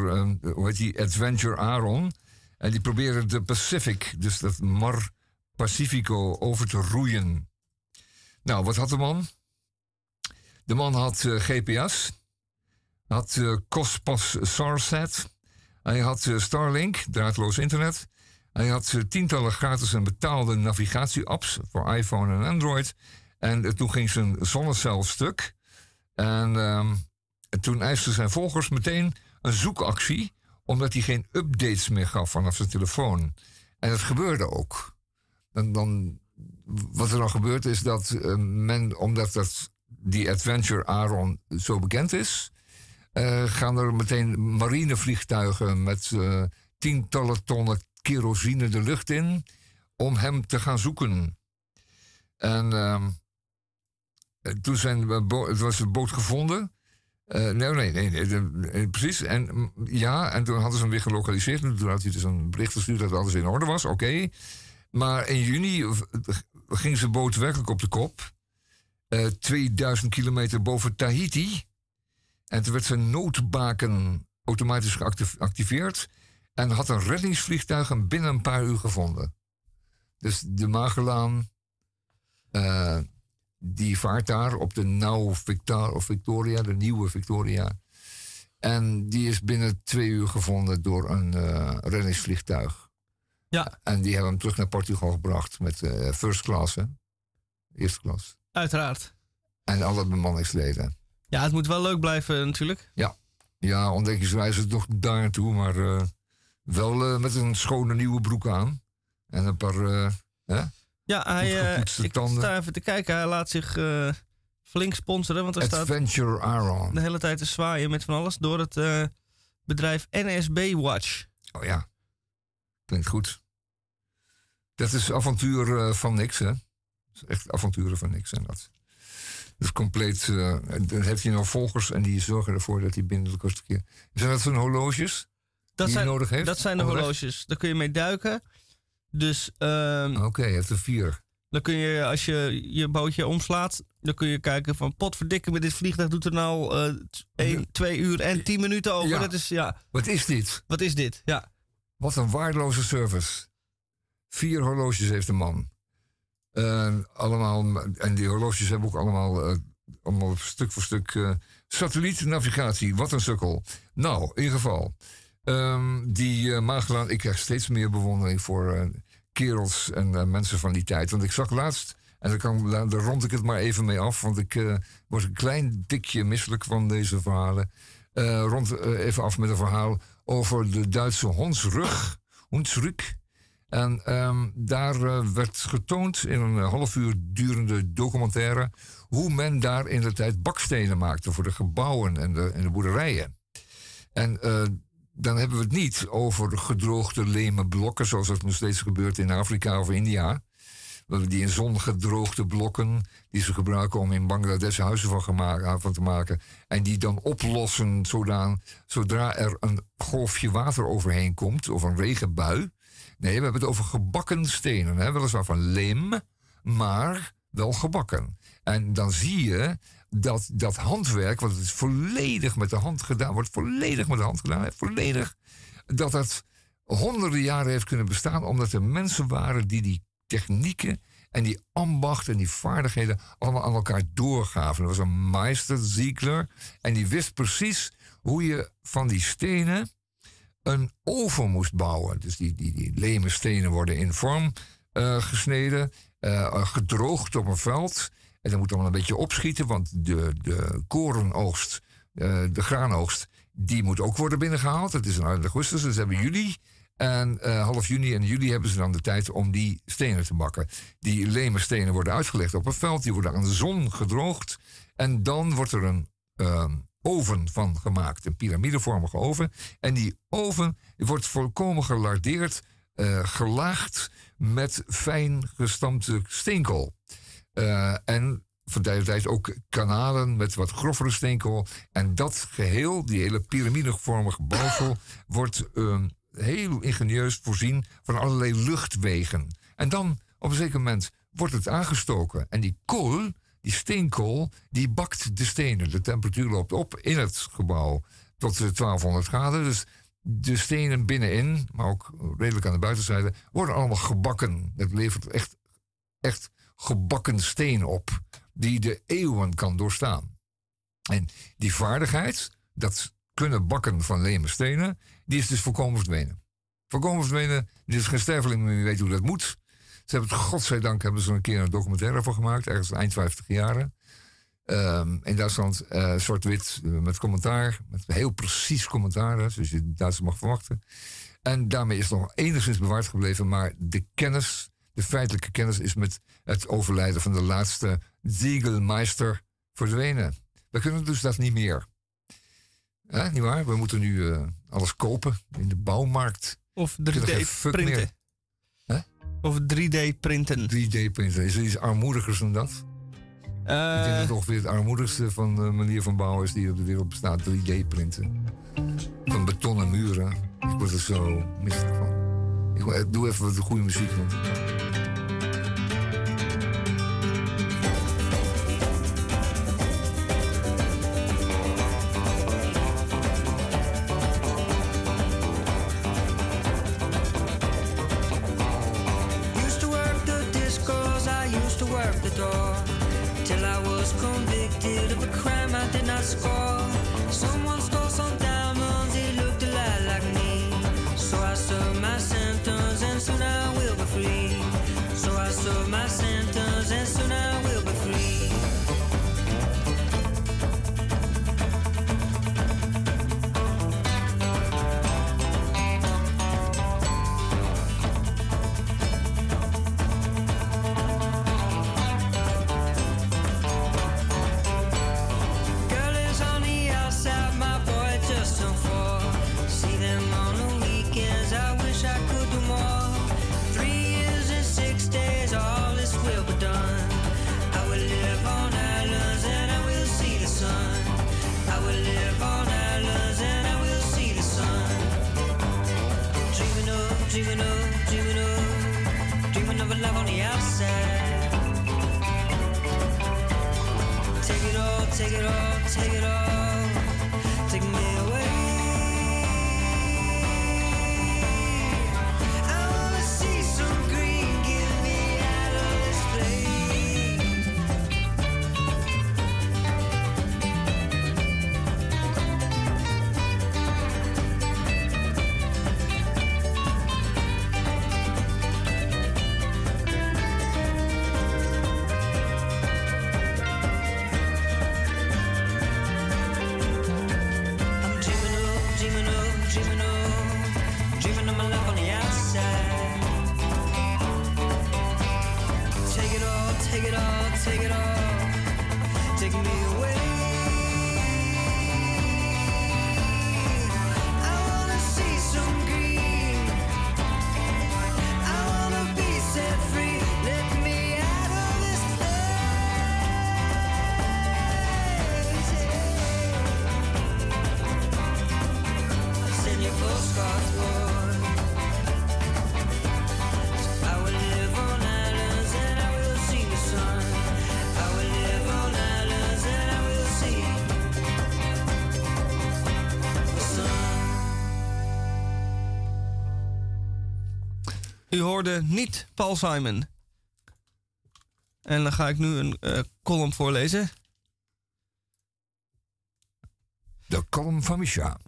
Speaker 2: hoe heet die, Adventure Aaron. En die proberen de Pacific, dus dat Mar Pacifico, over te roeien. Nou, wat had de man? De man had GPS, had Cospas Sarsat, hij had eh, Starlink, draadloos internet. Hij had eh, tientallen gratis en betaalde navigatie-apps voor iPhone en Android. En eh, toen ging zijn zonnecel stuk. En ehm, en toen eisten zijn volgers meteen een zoekactie, omdat hij geen updates meer gaf vanaf zijn telefoon. En dat gebeurde ook. Dan, wat er dan gebeurt is dat men, omdat dat, die Adventure Aaron zo bekend is, gaan er meteen marinevliegtuigen met eh, tientallen tonnen kerosine de lucht in om hem te gaan zoeken. En ehm, eh, toen zijn was een boot gevonden. Eh, nee, nee, nee, nee, de- eh, precies. En mm, ja, en toen hadden ze hem weer gelokaliseerd. En toen had hij dus een bericht gestuurd dat alles in orde was. Oké. Maar in juni eh, ging zijn boot werkelijk op de kop. Eh 2000 kilometer boven Tahiti. En toen werd zijn noodbaken automatisch geactiveerd. En had een reddingsvliegtuig hem binnen een paar uur gevonden. Dus de Magellaan, eh, die vaart daar op de of Victoria, de nieuwe Victoria. En die is binnen twee uur gevonden door een eh, reddingsvliegtuig.
Speaker 1: Ja.
Speaker 2: En die hebben hem terug naar Portugal gebracht met eh, first class, hè? Eerste klas.
Speaker 1: Uiteraard.
Speaker 2: En alle bemanningsleden.
Speaker 1: Ja, het moet wel leuk blijven natuurlijk.
Speaker 2: Ja, ja ontdekkingsreis is toch daar naartoe, maar eh, wel eh, met een schone nieuwe broek aan. En een paar, eh, hè?
Speaker 1: Ja, hij, eh, ik
Speaker 2: tanden.
Speaker 1: sta even te kijken. Hij laat zich eh, flink sponsoren. Want staat
Speaker 2: Adventure Aaron.
Speaker 1: de hele tijd te zwaaien met van alles door het eh, bedrijf NSB Watch.
Speaker 2: Oh ja, klinkt goed. Dat is avontuur eh, van niks, hè? Dat is echt avonturen van niks en dat. Is compleet. eh, dan heeft hij nog volgers en die zorgen ervoor dat hij binnen de kortste keer. Zijn dat zo'n horloges?
Speaker 1: Dat
Speaker 2: die
Speaker 1: zijn,
Speaker 2: hij nodig heeft?
Speaker 1: dat zijn de horloges. Daar kun je mee duiken. Dus ehm,
Speaker 2: Oké, heeft er vier.
Speaker 1: dan kun je, als je je bootje omslaat, dan kun je kijken van potverdikke met dit vliegtuig doet er nou eh 1, 2 uur en 10 minuten over.
Speaker 2: Ja.
Speaker 1: Dat is, ja,
Speaker 2: Wat is dit?
Speaker 1: wat is dit? Ja.
Speaker 2: Wat een waardeloze service. Vier horloges heeft de man. Eh, allemaal, en die horloges hebben ook allemaal, eh, allemaal stuk voor stuk eh satellietnavigatie. Wat een sukkel. Nou, in ieder geval. ehm, die Magellaan, ik krijg steeds meer bewondering voor kerels en mensen van die tijd. Want ik zag laatst, en daar, kan, daar rond ik het maar even mee af, want ik was een klein tikje misselijk van deze verhalen. rond even af met een verhaal over de Duitse hondsrug. Hondsrug. En ehm, daar eh, werd getoond in een eh, half uur durende documentaire hoe men daar in de tijd bakstenen maakte voor de gebouwen en de, de boerderijen. En eh, dan hebben we het niet over gedroogde leme blokken, zoals dat nog steeds gebeurt in Afrika of India. Die in zon gedroogde blokken, die ze gebruiken om in Bangladesh huizen van, gema- van te maken. En die dan oplossen zodra er een golfje water overheen komt, of een regenbui. Nee, we hebben het over gebakken stenen. Hè? Weliswaar van leem, maar wel gebakken. En dan zie je dat dat handwerk, want het is volledig met de hand gedaan, wordt volledig met de hand gedaan, hè, volledig, dat het honderden jaren heeft kunnen bestaan, omdat er mensen waren die die technieken en die ambacht en die vaardigheden allemaal aan elkaar doorgaven. Er was een meester, Ziegler, en die wist precies hoe je van die stenen een oven moest bouwen. Dus die, die, die leme stenen worden in vorm eh, gesneden, eh, gedroogd op een veld. En dan moet allemaal een beetje opschieten, want de, de korenoogst, eh, de graanoogst, die moet ook worden binnengehaald. Het is in augustus, dus hebben juli. En half juni en juli hebben ze dan de tijd om die stenen te bakken. Die leme stenen worden uitgelegd op een veld, die worden aan de zon gedroogd. En dan wordt er een ehm, oven van gemaakt, een piramidevormige oven. En die oven wordt volkomen gelardeerd, eh, gelaagd met fijn gestampte steenkool. Eh, en van tijd tijd ook kanalen met wat grovere steenkool. En dat geheel, die hele piramidevormige bouwsel, wordt ehm, heel ingenieus voorzien van allerlei luchtwegen. En dan op een zeker moment wordt het aangestoken. En die kool, die steenkool, die bakt de stenen. De temperatuur loopt op in het gebouw tot de 1200 graden. Dus de stenen binnenin, maar ook redelijk aan de buitenzijde, worden allemaal gebakken. Het levert echt, echt gebakken steen op, die de eeuwen kan doorstaan. En die vaardigheid, dat kunnen bakken van leme stenen, die is dus volkomen verdwenen. Volkomen verdwenen, er is geen sterveling meer weet hoe dat moet. Ze hebben het, godzijdank, hebben ze een keer een documentaire voor gemaakt, ergens eind 50 jaren. Ehm, in Duitsland uh, zwart-wit eh, met commentaar, met heel precies commentaar, zoals dus je Duitsers mag verwachten. En daarmee is het nog enigszins bewaard gebleven, maar de kennis, de feitelijke kennis, is met het overlijden van de laatste Ziegelmeister verdwenen. We kunnen dus dat niet meer. Eh, niet waar? We moeten nu eh, alles kopen in de bouwmarkt.
Speaker 1: Of
Speaker 2: 3D-printen.
Speaker 1: Of 3D printen.
Speaker 2: 3D printen. Is er iets armoedigers dan dat? Ik denk dat het ongeveer het armoedigste van de manier van bouwen is die op de wereld bestaat. 3D printen. Van betonnen muren. Ik word er zo misselijk van. Ik doe even wat goede muziek. Want...
Speaker 1: U hoorde niet Paul Simon. En dan ga ik nu een eh, column voorlezen.
Speaker 2: De column van Micha.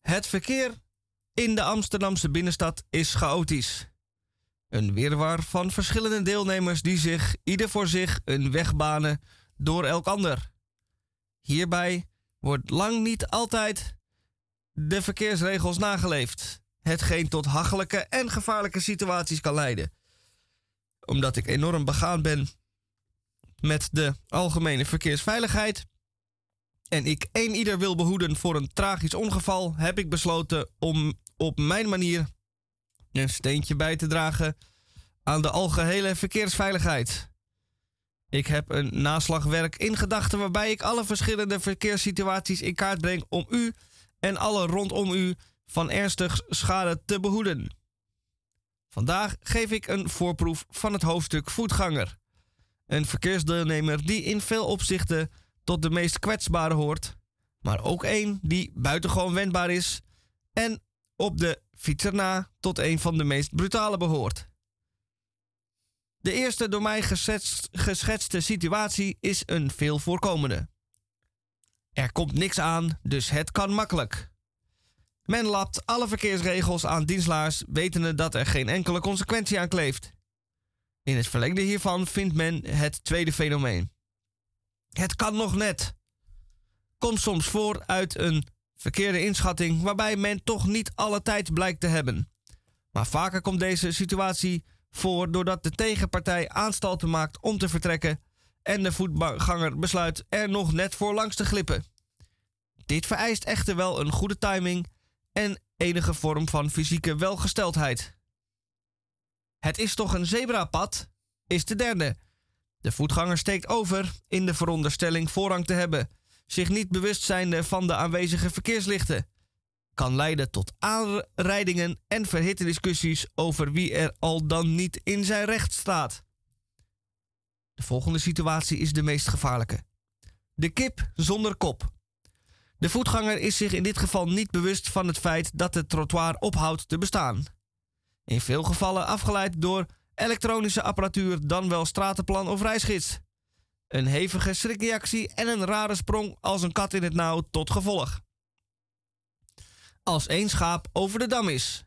Speaker 1: Het verkeer in de Amsterdamse binnenstad is chaotisch. Een wirwar van verschillende deelnemers die zich ieder voor zich een weg banen door elk ander. Hierbij wordt lang niet altijd de verkeersregels nageleefd, hetgeen tot hachelijke en gevaarlijke situaties kan leiden. Omdat ik enorm begaan ben met de algemene verkeersveiligheid en ik een ieder wil behoeden voor een tragisch ongeval, heb ik besloten om op mijn manier een steentje bij te dragen aan de algehele verkeersveiligheid. Ik heb een naslagwerk in gedachten waarbij ik alle verschillende verkeerssituaties in kaart breng om u en alle rondom u van ernstig schade te behoeden. Vandaag geef ik een voorproef van het hoofdstuk voetganger. Een verkeersdeelnemer die in veel opzichten tot de meest kwetsbare hoort, maar ook een die buitengewoon wendbaar is en op de fietser na tot een van de meest brutale behoort. De eerste door mij geschetst- geschetste situatie is een veel voorkomende. Er komt niks aan, dus het kan makkelijk. Men lapt alle verkeersregels aan dienstlaars, wetende dat er geen enkele consequentie aan kleeft. In het verlengde hiervan vindt men het tweede fenomeen. Het kan nog net. Komt soms voor uit een verkeerde inschatting waarbij men toch niet alle tijd blijkt te hebben. Maar vaker komt deze situatie voor doordat de tegenpartij aanstalten maakt om te vertrekken en de voetganger besluit er nog net voor langs te glippen. Dit vereist echter wel een goede timing en enige vorm van fysieke welgesteldheid. Het is toch een zebrapad? Is de derde. De voetganger steekt over in de veronderstelling voorrang te hebben, zich niet bewust zijnde van de aanwezige verkeerslichten. Kan leiden tot aanrijdingen en verhitte discussies over wie er al dan niet in zijn recht staat. De volgende situatie is de meest gevaarlijke. De kip zonder kop. De voetganger is zich in dit geval niet bewust van het feit dat het trottoir ophoudt te bestaan. In veel gevallen afgeleid door elektronische apparatuur, dan wel stratenplan of reisgids. Een hevige schrikreactie en een rare sprong als een kat in het nauw tot gevolg. Als één schaap over de dam is.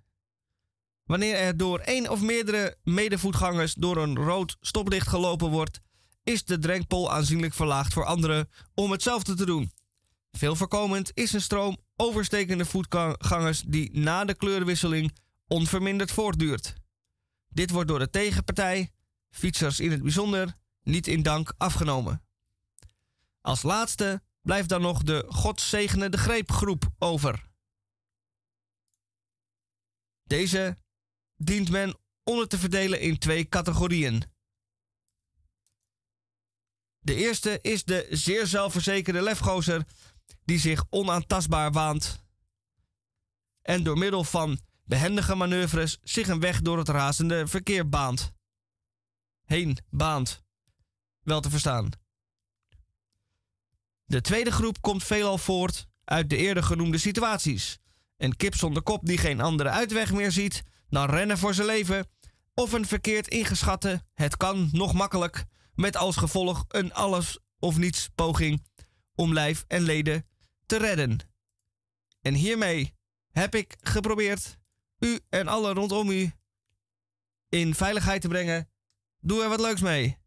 Speaker 1: Wanneer er door één of meerdere medevoetgangers door een rood stoplicht gelopen wordt, is de drempel aanzienlijk verlaagd voor anderen om hetzelfde te doen. Veel voorkomend is een stroom overstekende voetgangers die na de kleurwisseling onverminderd voortduurt. Dit wordt door de tegenpartij, fietsers in het bijzonder, niet in dank afgenomen. Als laatste blijft dan nog de God zegene de greepgroep over. Deze dient men onder te verdelen in twee categorieën. De eerste is de zeer zelfverzekerde lefgozer die zich onaantastbaar waant en door middel van behendige manoeuvres zich een weg door het razende verkeer baant. Heen baant. Wel te verstaan. De tweede groep komt veelal voort uit de eerder genoemde situaties. Een kip zonder kop die geen andere uitweg meer ziet dan rennen voor zijn leven. Of een verkeerd ingeschatte, het kan nog makkelijk, met als gevolg een alles of niets poging om lijf en leden te redden. En hiermee heb ik geprobeerd u en alle rondom u in veiligheid te brengen. Doe er wat leuks mee.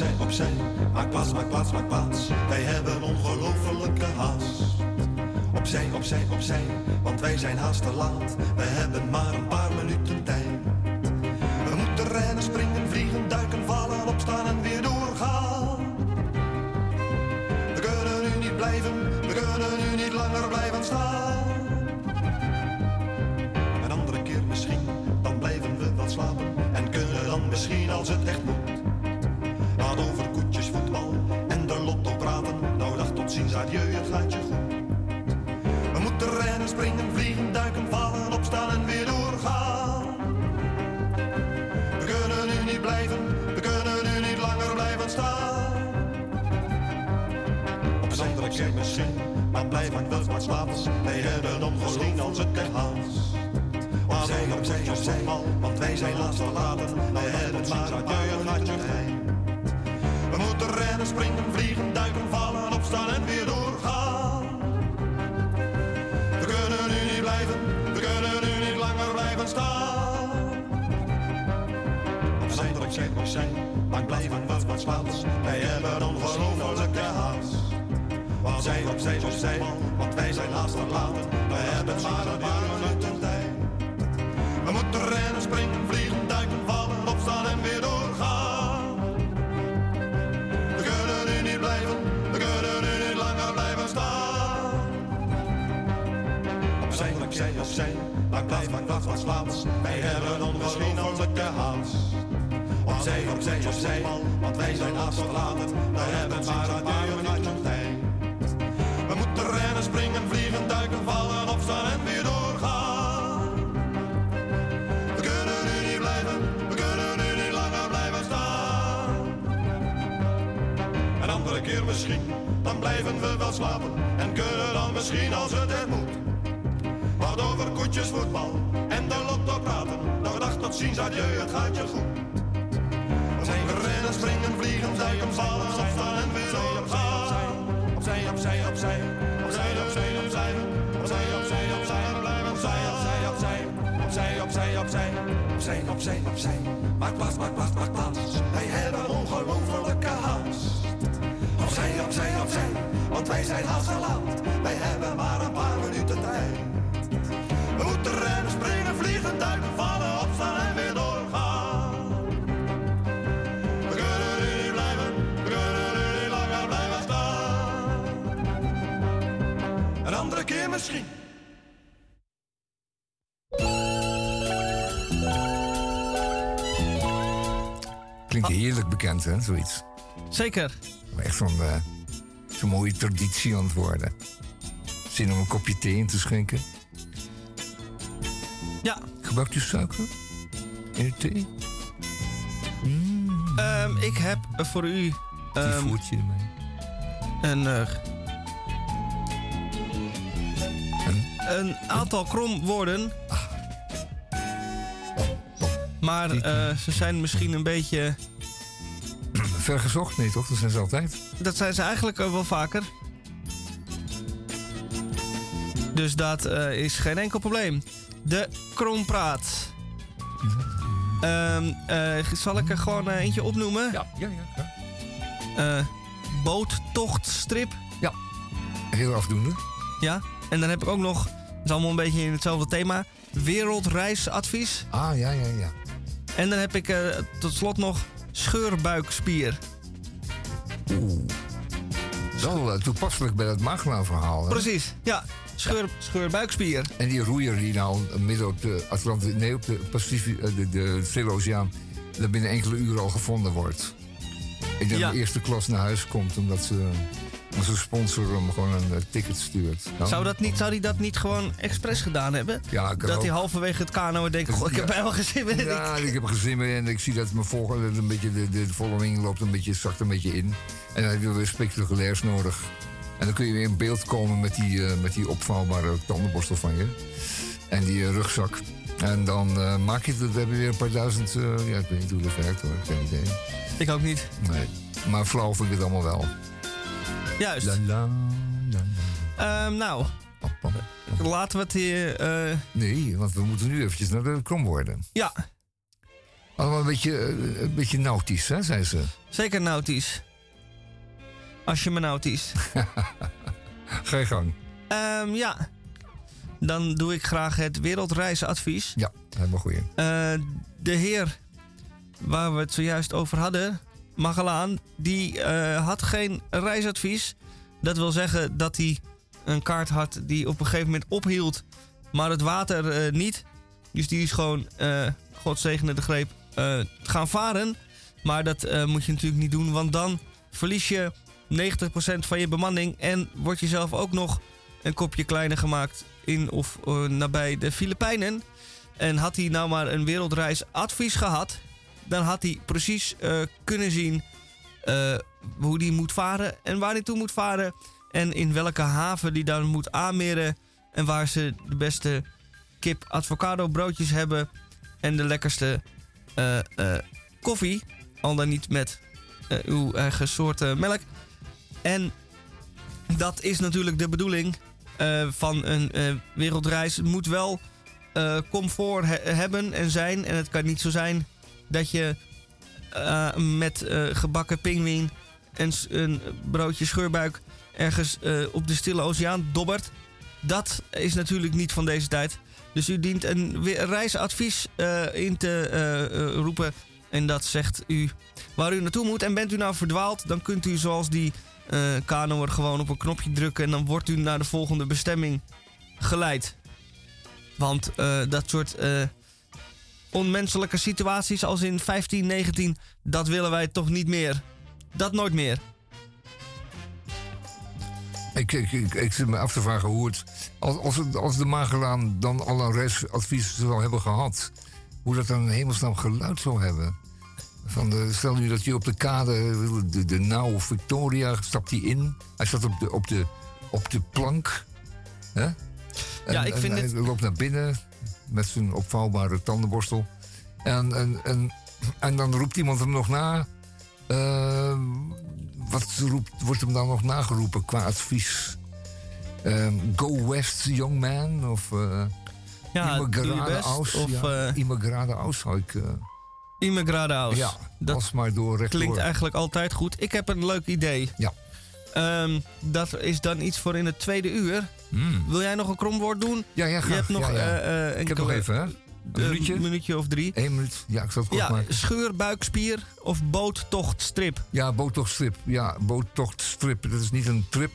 Speaker 10: Opzij, opzij. Maak plaats, maak plaats, maak plaats. Wij hebben ongelofelijke haast. Opzij, opzij, opzij, want wij zijn haast te laat. We hebben maar een paar minuten tijd. We moeten rennen, springen, vliegen, duiken, vallen, opstaan en weer doorgaan. We kunnen nu niet blijven, we kunnen nu niet langer blijven staan. Een andere keer misschien, dan blijven we wel slapen. En kunnen dan misschien als het echt moet. Adieu, het gaat je goed. We moeten rennen, springen, vliegen, duiken, vallen, opstaan en weer doorgaan. We kunnen nu niet blijven, we kunnen nu niet langer blijven staan. Op een andere keer misschien, maar blijven we maar slapen. Wij hebben ongeloof als het echt haast. Opzij, opzij, opzij, want wij zijn laatst verlaten. Wij hebben maar een paar minuten tijd. We moeten rennen, springen, vliegen, duiken, vallen, en weer doorgaan. We kunnen nu niet blijven, we kunnen nu niet langer blijven staan. Opzij, opzij, opzij, maar blijven we wat slapen. Wij hebben ongelofelijke haast. Opzij, opzij, opzij, want wij zijn haast verlaten. Wij hebben maar een paar minuten tijd. We moeten rennen, springen, vliegen, wat wat slapen. Wij hebben ongelofelijke haast. Opzij, opzij, opzij, want wij zijn haast verlaten. We hebben maar een paar minuten tijd. We moeten rennen, springen, vliegen, duiken, vallen, opstaan en weer doorgaan. We kunnen nu niet blijven, we kunnen nu niet langer blijven staan. Een andere keer misschien, dan blijven we wel slapen. En kunnen dan misschien als het er moet. Wat over koetjes, voetbal lotto praten. Dag tot ziens, adieu, het gaat je goed. Zijn we rennen, springen, vliegen, duiken, vallen, opstaan en weer doorgaan. Opzij, opzij, opzij, opzij, opzij, opzij, opzij, opzij, opzij, blijven opzij, opzij, opzij, opzij, opzij, opzij, opzij, opzij, opzij. Maak plaats, maak plaats, maak plaats. Wij hebben ongelofelijke haast. Opzij, opzij, opzij, want wij zijn laat. Wij hebben maar
Speaker 2: Klinkt heerlijk bekend, hè, zoiets.
Speaker 1: Zeker.
Speaker 2: Echt zo'n eh, zo'n mooie traditie aan het worden. Zin om een kopje thee in te schenken?
Speaker 1: Ja.
Speaker 2: Gebruikt u suiker in de thee?
Speaker 1: Ehm, ik heb voor u ehm,
Speaker 2: voertje ermee.
Speaker 1: een, eh, een aantal kromwoorden. Maar eh, ze zijn misschien een beetje...
Speaker 2: Vergezocht? Nee, toch? Dat zijn ze altijd.
Speaker 1: Dat zijn ze eigenlijk ook wel vaker. Dus dat eh, is geen enkel probleem. De krompraat. Ehm, eh, zal ik er gewoon eh, eentje opnoemen?
Speaker 2: Ja, ja, ja.
Speaker 1: Eh, boottochtstrip.
Speaker 2: Ja. Heel afdoende.
Speaker 1: Ja. En dan heb ik ook nog, dat is allemaal een beetje in hetzelfde thema, wereldreisadvies.
Speaker 2: Ah, ja, ja, ja.
Speaker 1: En dan heb ik eh, tot slot nog scheurbuikspier.
Speaker 2: Oeh. Wel eh, toepasselijk bij dat Magna-verhaal. hè?
Speaker 1: Precies, ja. Scheur, scheurbuikspier.
Speaker 2: En die roeier die nou midden op de Atlantische, nee, op de Pacific, eh, de, de Stille Oceaan, dat binnen enkele uren al gevonden wordt. Ik denk
Speaker 1: Ja.
Speaker 2: dat de eerste klas naar huis komt omdat ze, onze sponsor hem gewoon een eh, ticket stuurt. Nou,
Speaker 1: Zou, dat niet, zou die dat niet gewoon expres gedaan hebben?
Speaker 2: Ja,
Speaker 1: dat
Speaker 2: ook.
Speaker 1: hij halverwege het kano denkt, goh, ik heb helemaal geen zin meer.
Speaker 2: Ja, ik heb gezin mee en ik zie dat mijn volger, dat een beetje, de, de following loopt een beetje, zakt een beetje in. En dan heb je weer spectaculairs nodig. En dan kun je weer in beeld komen met die, eh, met die opvouwbare tandenborstel van je. En die eh, rugzak. En dan maak je het, we hebben weer een paar duizend, ja, ik weet niet hoe dat werkt hoor, geen idee.
Speaker 1: Ik ook niet.
Speaker 2: Nee, maar flauw vind ik het allemaal wel.
Speaker 1: Juist.
Speaker 2: La, la, la, la.
Speaker 1: Ehm, nou, laten we het hier... eh,
Speaker 2: Nee, want we moeten nu eventjes naar de kromwoorden.
Speaker 1: ja.
Speaker 2: Allemaal een beetje, eh, een beetje nautisch, hè, zei ze.
Speaker 1: Zeker nautisch. Als je me nautisch.
Speaker 2: Ga je gang.
Speaker 1: Ehm, ja. Dan doe ik graag het wereldreisadvies.
Speaker 2: Ja, helemaal goed.
Speaker 1: Eh, de heer waar we het zojuist over hadden, Magellaan, die eh, had geen reisadvies. Dat wil zeggen dat hij een kaart had die op een gegeven moment ophield, maar het water eh, niet. Dus die is gewoon, eh God zegene de greep, gaan varen. Maar dat moet je natuurlijk niet doen, want dan verlies je 90% van je bemanning en word je zelf ook nog een kopje kleiner gemaakt in of nabij de Filipijnen. En had hij nou maar een wereldreisadvies gehad, dan had hij precies eh, kunnen zien eh, hoe hij moet varen en waar hij toe moet varen. En in welke haven die dan moet aanmeren. En waar ze de beste kip avocado broodjes hebben. En de lekkerste eh, koffie. Al dan niet met uw eigen soort melk. En dat is natuurlijk de bedoeling van een wereldreis. Het moet wel comfort he- hebben en zijn. En het kan niet zo zijn dat je eh, met eh, gebakken pinguïn en een broodje scheurbuik ergens eh, op de Stille Oceaan dobbert. Dat is natuurlijk niet van deze tijd. Dus u dient een reisadvies in te roepen. En dat zegt u waar u naartoe moet. En bent u nou verdwaald, dan kunt u zoals die kanoer gewoon op een knopje drukken. En dan wordt u naar de volgende bestemming geleid. Want dat soort onmenselijke situaties als in 1519, dat willen wij toch niet meer. Dat nooit meer.
Speaker 2: Ik, ik, ik, ik zit me af te vragen hoe het. Als, als, het, als de Magellaan dan al een reisadvies zou hebben gehad, hoe dat dan een hemelsnaam geluid zou hebben. Van de, stel nu dat je op de kade, de, de Now Victoria, stapt hij in. Hij staat op de, op de, op de plank. Hè? En,
Speaker 1: Ja, ik vind
Speaker 2: en
Speaker 1: het-
Speaker 2: hij loopt naar binnen met zijn opvouwbare tandenborstel. En, en, en, en dan roept iemand hem nog na. Ehm, wat roept, wordt hem dan nog nageroepen qua advies? Ehm, go west, young man? Of uh,
Speaker 1: Ja, best,
Speaker 2: aus?
Speaker 1: of,
Speaker 2: ja,
Speaker 1: eh,
Speaker 2: Immigrade aus zou ik... eh,
Speaker 1: Immigradaus.
Speaker 2: ja,
Speaker 1: dat
Speaker 2: maar door rechtdoor.
Speaker 1: klinkt eigenlijk altijd goed. Ik heb een leuk idee.
Speaker 2: Ja.
Speaker 1: Ehm, dat is dan iets voor in het tweede uur.
Speaker 2: Hmm.
Speaker 1: Wil jij nog een kromwoord doen?
Speaker 2: Ja, ja, graag.
Speaker 1: Je hebt nog
Speaker 2: Ja, ja.
Speaker 1: eh, eh,
Speaker 2: Ik heb nog even, hè? Een minuutje?
Speaker 1: minuutje of drie.
Speaker 2: Eén minuut. Ja, ik zal het kort
Speaker 1: Ja,
Speaker 2: maken.
Speaker 1: scheur, buikspier of boottochtstrip.
Speaker 2: Ja, boottochtstrip. Ja, boottochtstrip. Dat is niet een trip.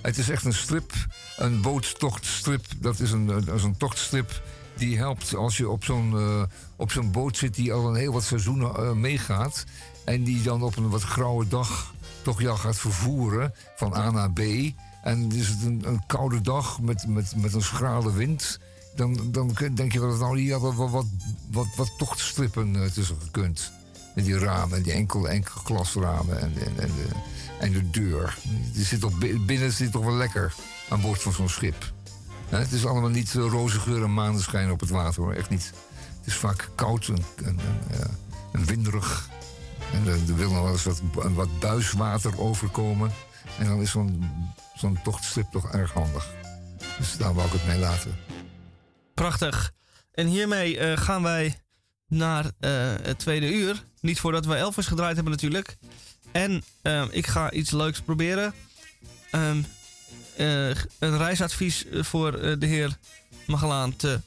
Speaker 2: Het is echt een strip. Een boottochtstrip. Dat is een, dat is een tochtstrip die helpt als je op zo'n eh, op zo'n boot zit die al een heel wat seizoenen meegaat. En die dan op een wat grauwe dag toch jou gaat vervoeren van A naar B. En is het een, koude dag met, met, met een schrale wind. Dan, dan denk je dat nou hier wat, wat, wat, tochtstrippen eh, tussen gekund. Met die ramen, die enkel, enkel glasramen en, en, de, en de deur. Die zit toch, bi- binnen zit toch wel lekker aan boord van zo'n schip. Het is allemaal niet eh, roze geur en maneschijn op het water hoor, echt niet. Het is vaak koud en, en, en winderig. En er, er wil nog wel eens wat, wat buiswater overkomen. En dan is zo'n zo'n tochtstrip toch erg handig. Dus daar wou ik het mee laten.
Speaker 1: Prachtig. En hiermee eh, gaan wij naar eh, het tweede uur. Niet voordat we Elvis gedraaid hebben natuurlijk. En ehm, ik ga iets leuks proberen. Ehm, eh, een reisadvies voor de heer Magellaan te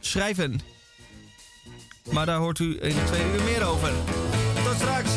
Speaker 1: schrijven. Maar daar hoort u in het tweede uur meer over. Tot straks.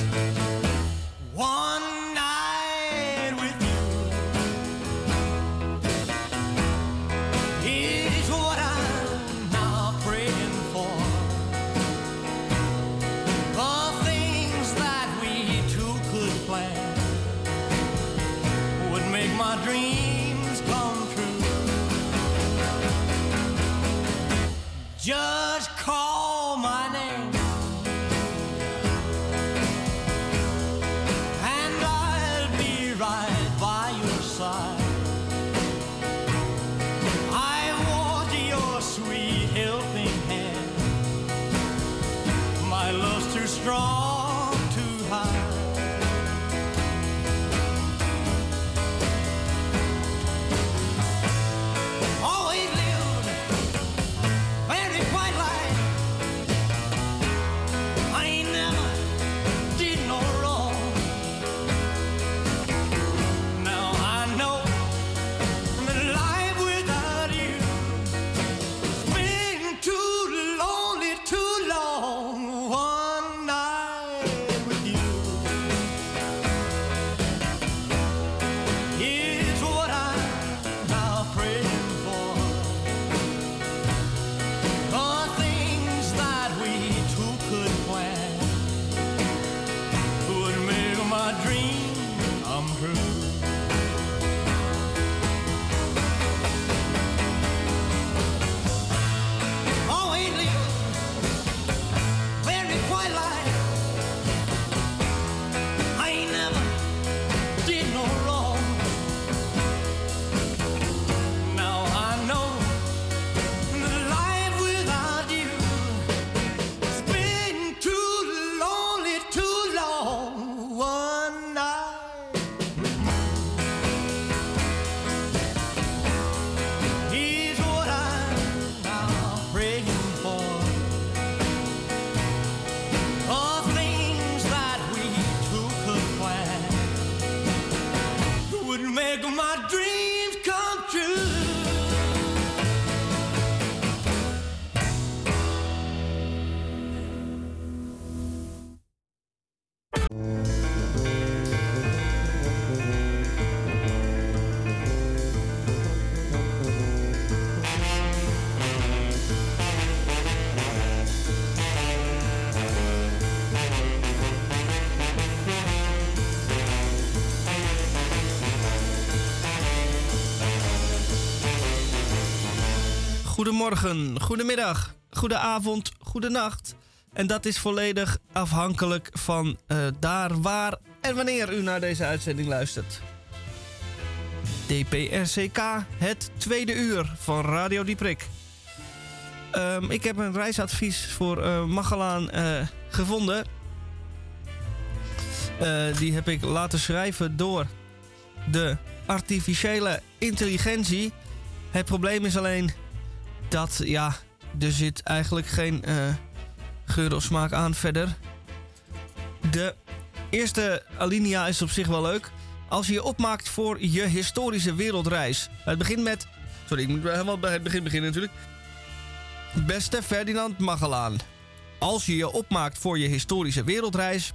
Speaker 1: Goedemorgen, goedemiddag, goedenavond, goedenacht. En dat is volledig afhankelijk van eh, daar, waar en wanneer u naar deze uitzending luistert. DPRCK, het tweede uur van Radio Dieprik. Ehm, ik heb een reisadvies voor eh, gevonden. Die heb ik laten schrijven door de artificiële intelligentie. Het probleem is alleen dat, ja, er zit eigenlijk geen eh, geur of smaak aan verder. De eerste alinea is op zich wel leuk. Als je je opmaakt voor je historische wereldreis. Het begint met... Sorry, ik moet helemaal bij het begin beginnen natuurlijk. Beste Ferdinand Magellaan. Als je je opmaakt voor je historische wereldreis...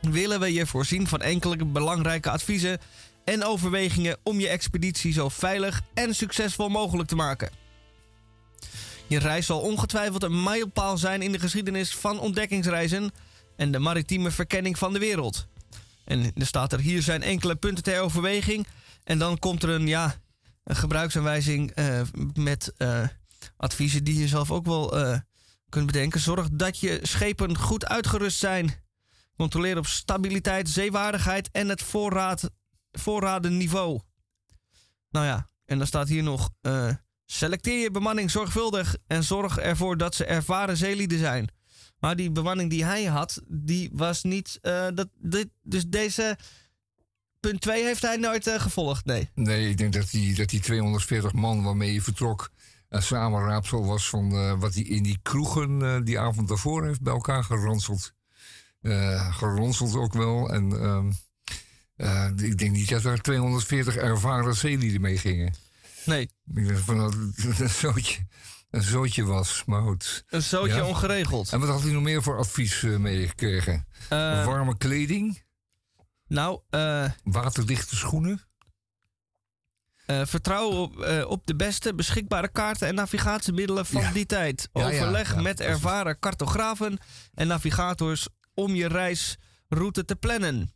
Speaker 1: willen we je voorzien van enkele belangrijke adviezen... en overwegingen om je expeditie zo veilig en succesvol mogelijk te maken. Je reis zal ongetwijfeld een mijlpaal zijn in de geschiedenis van ontdekkingsreizen en de maritieme verkenning van de wereld. En er staat er hier zijn enkele punten ter overweging. En dan komt er een, ja, een gebruiksaanwijzing eh, met eh, adviezen die je zelf ook wel eh, kunt bedenken. Zorg dat je schepen goed uitgerust zijn. Controleer op stabiliteit, zeewaardigheid en het voorraad, voorradenniveau. Nou ja, en dan staat hier nog... Selecteer je bemanning zorgvuldig en zorg ervoor dat ze ervaren zeelieden zijn. Maar die bemanning die hij had, die was niet. eh, dat, dit, dus deze punt 2 heeft hij nooit eh, gevolgd, nee.
Speaker 2: Nee, ik denk dat die, dat die 240 man waarmee hij vertrok... een samenraapsel was van eh, wat hij in die kroegen eh, die avond daarvoor heeft bij elkaar geronseld. Eh geronseld ook wel. En ehm, eh, ik denk niet dat er 240 ervaren zeelieden mee gingen.
Speaker 1: Nee.
Speaker 2: Ik denk van dat het een zootje, een zootje was, maar goed.
Speaker 1: Een zootje ongeregeld.
Speaker 2: En wat had hij nog meer voor advies eh, meegekregen?
Speaker 1: Eh,
Speaker 2: Warme kleding?
Speaker 1: Nou, eh,
Speaker 2: Waterdichte schoenen?
Speaker 1: eh, vertrouw op, op de beste beschikbare kaarten en navigatiemiddelen van
Speaker 2: Ja.
Speaker 1: die tijd.
Speaker 2: Ja,
Speaker 1: Overleg
Speaker 2: ja,
Speaker 1: met ervaren cartografen en navigators om je reisroute te plannen.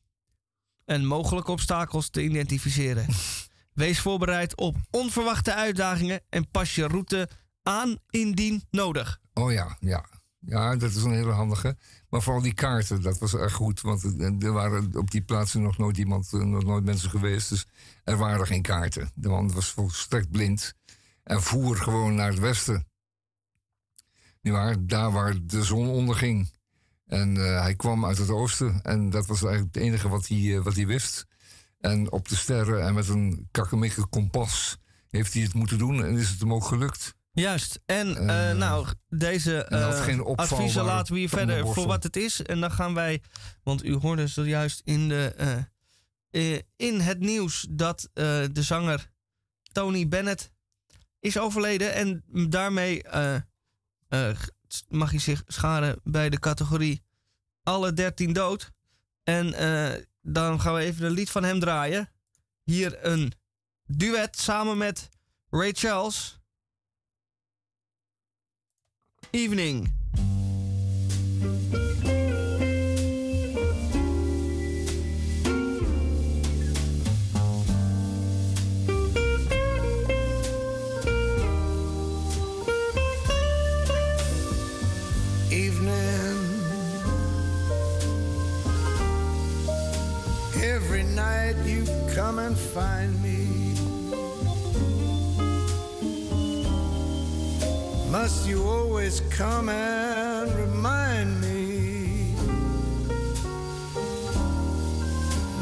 Speaker 1: En mogelijke obstakels te identificeren. Wees voorbereid op onverwachte uitdagingen en pas je route aan indien nodig.
Speaker 2: Oh ja, ja. Ja, dat is een hele handige. Maar vooral die kaarten, dat was erg goed. Want er waren op die plaatsen nog nooit iemand, eh, nog nooit mensen geweest. Dus er waren geen kaarten. De man was volstrekt blind. En voer gewoon naar het westen. Nu waar, daar waar de zon onderging. En eh, hij kwam uit het oosten. En dat was eigenlijk het enige wat hij, eh, wat hij wist. En op de sterren en met een kakkemikke kompas heeft hij het moeten doen. En is het hem ook gelukt.
Speaker 1: Juist. En eh, nou, deze eh, adviezen laten we hier verder voor wat het is. En dan gaan wij, want u hoorde zojuist in, de, eh, eh, in het nieuws dat eh, de zanger Tony Bennett is overleden. En daarmee eh, eh, mag hij zich scharen bij de categorie alle 13 dood. En eh, dan gaan we even een lied van hem draaien. Hier een duet samen met Ray Charles. Evening.
Speaker 11: Come and find me. Must you always come and remind me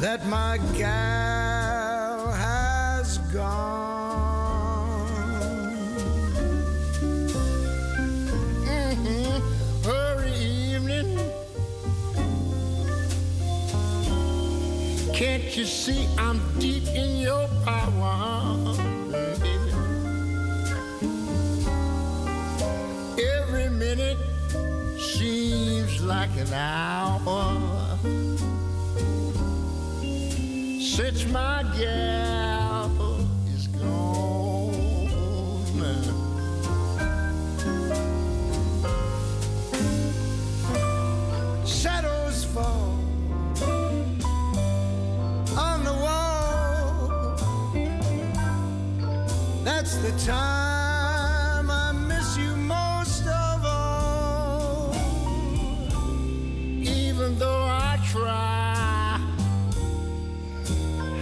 Speaker 11: that my gal has gone? You see I'm deep in your power? baby? Every minute seems like an hour since my gal is gone. Shadows the time I miss you most of all. Even though I try,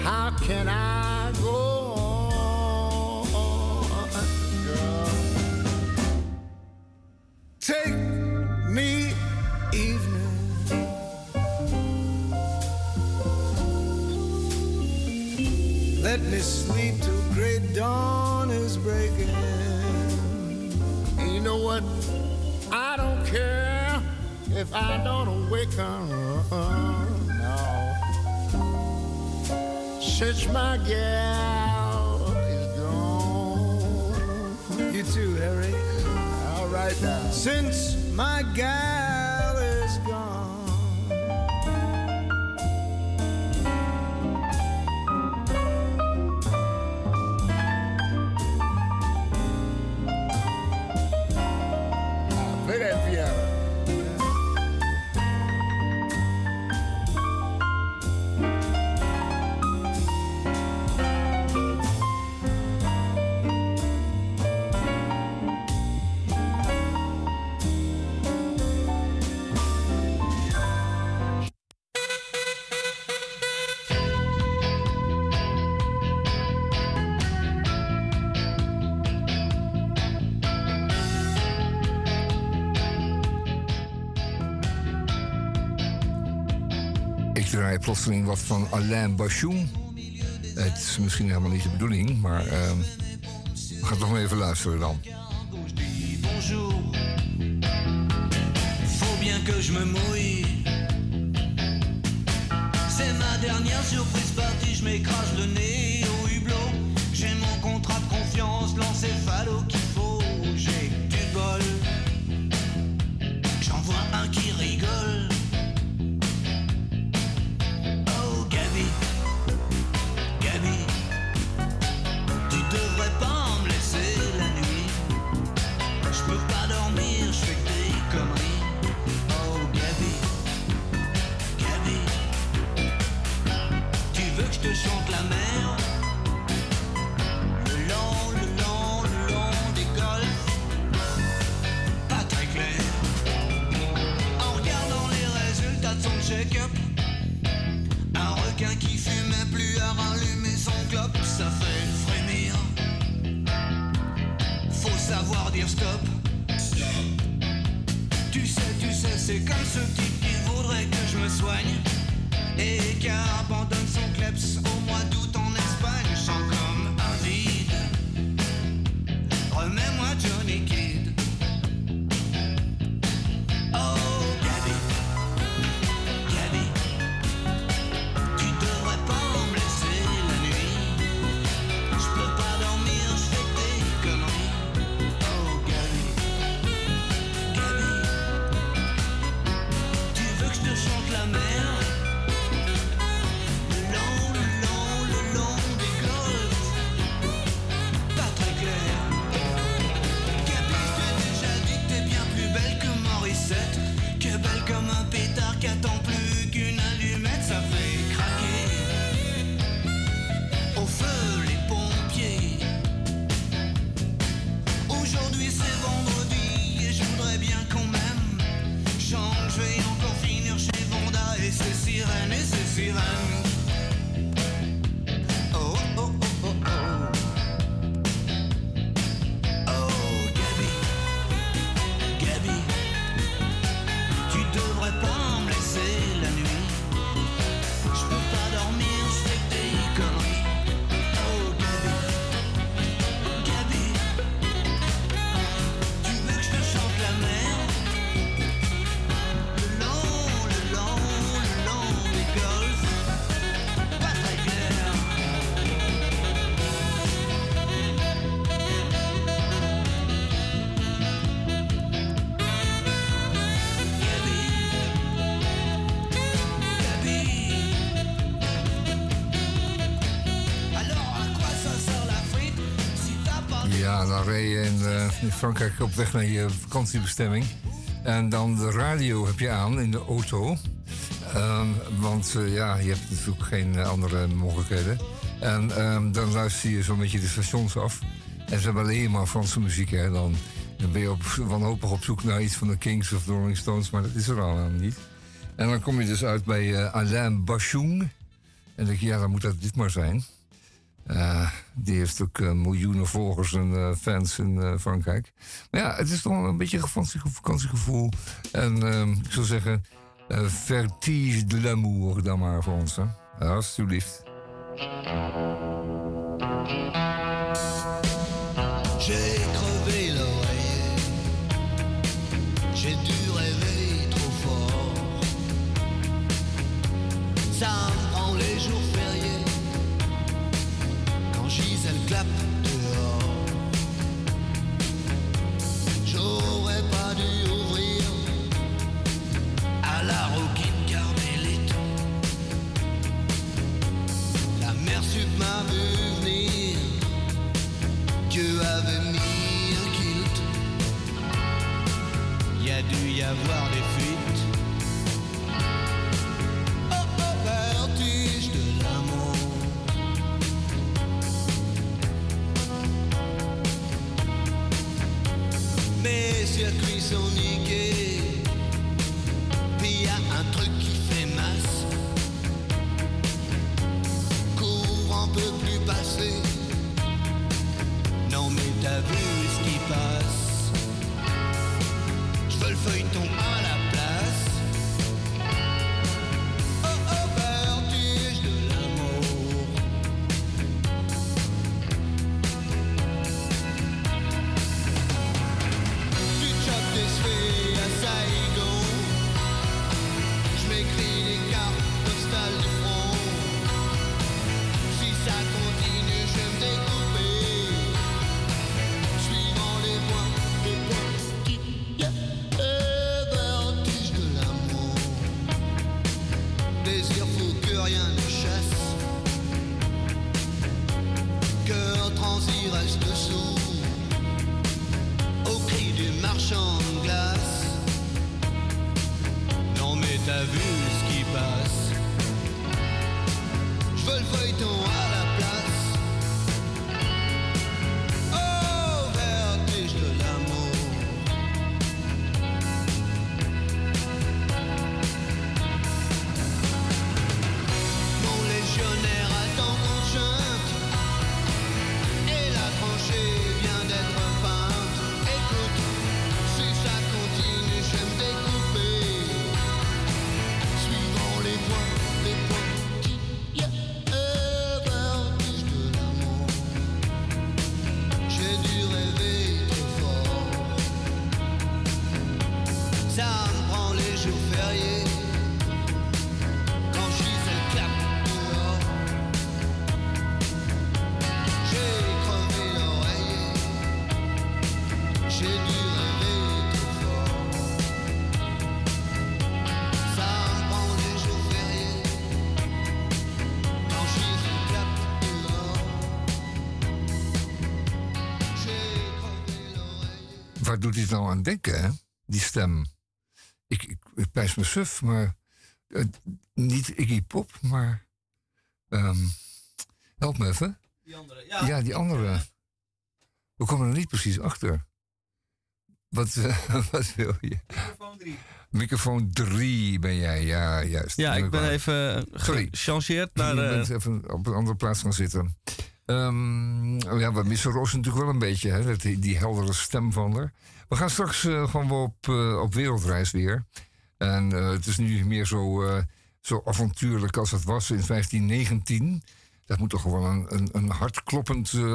Speaker 11: how can I go on, girl? Take me evening. Let me sleep till great dawn. If I don't awaken. No. Since my gal is gone. You too, Harry. All right now. Since my gal
Speaker 2: Ik draai plotseling wat van Alain Bachung. Het is misschien helemaal niet de bedoeling, maar ehm, we gaan toch maar even luisteren dan.
Speaker 12: bonjour. Faut bien que je me mouille. C'est ma dernière surprise partie, je m'écrase le nez au hublot. J'ai mon contrat de confiance, l'encéphalo qu'il faut. J'ai du bol. J'en vois un qui rigole. Dire stop. Tu sais, tu sais, c'est comme ce type qui voudrait que je me soigne et qui abandonne
Speaker 2: Frankrijk op weg naar je vakantiebestemming. En dan de radio heb je aan in de auto. Ehm, want eh, ja, je hebt natuurlijk geen eh, andere mogelijkheden. En ehm, dan luister je zo'n beetje de stations af. En ze hebben alleen maar Franse muziek. Hè. Dan, dan ben je op, wanhopig op zoek naar iets van de Kings of de Rolling Stones. Maar dat is er al aan niet. En dan kom je dus uit bij eh, Alain Bachung. En dan denk je, ja, dan moet dat dit maar zijn. Eh, die heeft ook eh, miljoenen volgers en eh, fans in Frankrijk. Maar ja, het is toch een beetje een vakantie- vakantiegevoel. En ehm, ik zou zeggen, vertige de l'amour dan maar voor ons. Hè? Alsjeblieft.
Speaker 12: Avoir des fuites. Oh oh, vertige de l'amour. Mes circuits sont niqués. Puis y a un truc qui fait masse. Courant peut plus passer. Non mais t'as vu feuilleton à
Speaker 2: doet hij het nou aan denken, hè? Die stem. Ik, ik, ik pijs me suf, maar... eh, niet Iggy Pop, maar... ehm, help me even.
Speaker 1: Die andere,
Speaker 2: ja. die andere. We komen er niet precies achter. Wat, eh, wat wil je?
Speaker 1: Microfoon 3.
Speaker 2: Microfoon 3 ben jij, ja, juist.
Speaker 1: Ja, ik ben even gechangeerd naar...
Speaker 2: je
Speaker 1: eh,
Speaker 2: bent even op een andere plaats gaan zitten. Ehm, oh ja, we missen Roos natuurlijk wel een beetje, hè, die, heldere stem van haar. We gaan straks eh, gewoon op, eh, op wereldreis weer. En eh, het is nu meer zo, zo avontuurlijk als het was in 1519. Dat moet toch gewoon een, een, een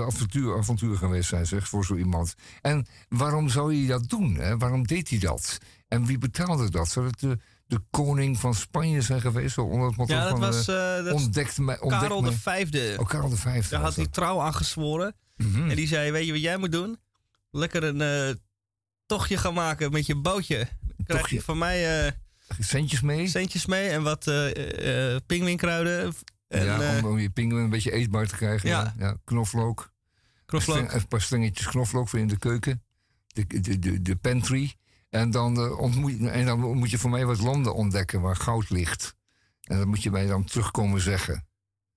Speaker 2: avontuur, avontuur geweest zijn, zeg, voor zo iemand. En waarom zou hij dat doen? Hè? Waarom deed hij dat? En wie betaalde dat? Zou het de, de koning van Spanje zijn geweest? Zo onder het motto
Speaker 1: Ja, dat
Speaker 2: van...
Speaker 1: was
Speaker 2: eh,
Speaker 1: eh, dat
Speaker 2: ontdekt mij, ontdekt
Speaker 1: Karel de
Speaker 2: mij-
Speaker 1: Vijfde.
Speaker 2: Oh, Karel de Vijfde.
Speaker 1: Daar had hij trouw aan gezworen.
Speaker 2: Mhm.
Speaker 1: En die zei, weet je wat jij moet doen? Lekker een eh, tochtje gaan maken met je bootje. Dan krijg
Speaker 2: Tochtje.
Speaker 1: je van mij
Speaker 2: Centjes mee?
Speaker 1: centjes mee en wat eh eh pinguïnkruiden. En,
Speaker 2: ja, om, om je pinguïn een beetje eetbaar te krijgen. Ja. Knoflook.
Speaker 1: Knoflook.
Speaker 2: Een paar stengetjes knoflook voor in de keuken. De, de, de, de pantry. En dan, eh, ontmoet, en dan moet je voor mij wat landen ontdekken waar goud ligt. En dat moet je mij dan terugkomen zeggen.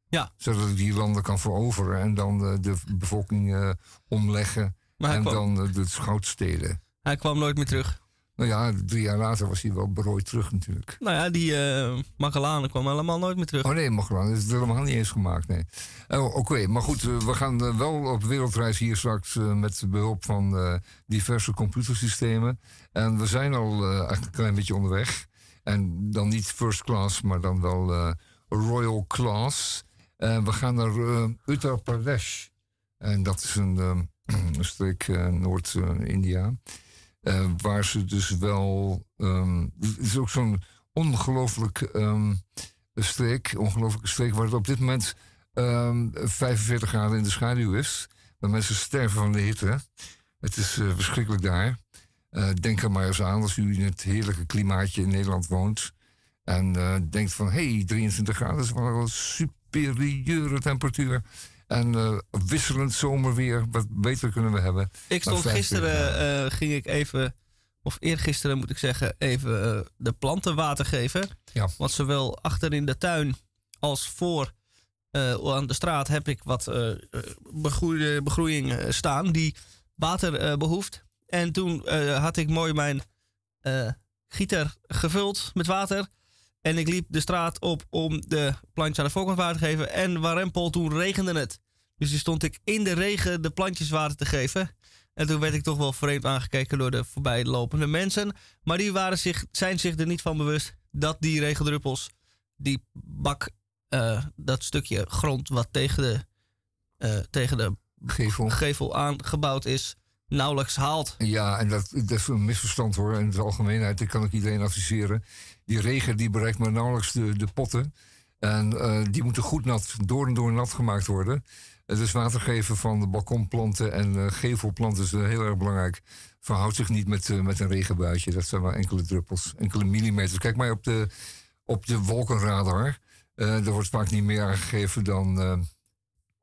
Speaker 1: Ja.
Speaker 2: Zodat ik die landen kan veroveren en dan eh, de bevolking eh, omleggen. En
Speaker 1: kwam-
Speaker 2: dan het goud stelen.
Speaker 1: hij kwam nooit meer terug.
Speaker 2: Nou ja, drie jaar later was hij wel berooid terug natuurlijk.
Speaker 1: Nou ja, die eh Magellan kwam helemaal nooit meer terug.
Speaker 2: Oh nee, Magellan is helemaal niet eens gemaakt, nee. Oh, Oké, maar goed, eh, we gaan eh, wel op wereldreis hier straks met behulp van diverse computersystemen. En we zijn al eigenlijk een klein beetje onderweg. En dan niet first class, maar dan wel royal class. We gaan naar Uttar Pradesh. En dat is een,
Speaker 13: een streek Noord-India. Eh, waar ze dus wel. ehm, het is ook zo'n ongelooflijk ehm, streek, ongelooflijke streek, waar het op dit moment ehm, 45 graden in de schaduw is. Waar mensen sterven van de hitte. Het is eh, verschrikkelijk daar. Eh, denk er maar eens aan als u in het heerlijke klimaatje in Nederland woont. En denkt van, hé, hey, 23 graden is wel een superieure temperatuur. En eh, wisselend zomerweer, wat beter kunnen we hebben.
Speaker 1: Ik stond
Speaker 13: 45
Speaker 1: gisteren, eh, ging ik even, of eergisteren moet ik zeggen, even eh, de planten water geven.
Speaker 13: Ja.
Speaker 1: Want zowel achter in de tuin als voor aan de straat heb ik wat begroeide, begroeiing staan die water eh, behoeft. En toen had ik mooi mijn gieter gevuld met water. En ik liep de straat op om de plantjes aan de voorkant water te geven. En warempel, toen regende het. Dus toen stond ik in de regen de plantjes water te geven. En toen werd ik toch wel vreemd aangekeken door de voorbijlopende mensen. Maar die waren zich, zijn zich er niet van bewust dat die regendruppels, die bak, eh, dat stukje grond wat tegen de, eh, tegen de
Speaker 13: gevel.
Speaker 1: gevel aangebouwd is, nauwelijks haalt.
Speaker 13: Ja, en dat, dat is een misverstand hoor. In de algemeenheid, dat kan ik iedereen adviseren. Die regen die bereikt maar nauwelijks de, de potten. En eh, die moeten goed nat, door en door nat gemaakt worden. Het is water geven van de balkonplanten en eh, gevelplanten is eh, heel erg belangrijk. Verhoudt zich niet met, eh, met een regenbuitje. Dat zijn maar enkele druppels, enkele millimeters. Kijk maar op de, op de wolkenradar. Er wordt vaak niet meer aangegeven dan,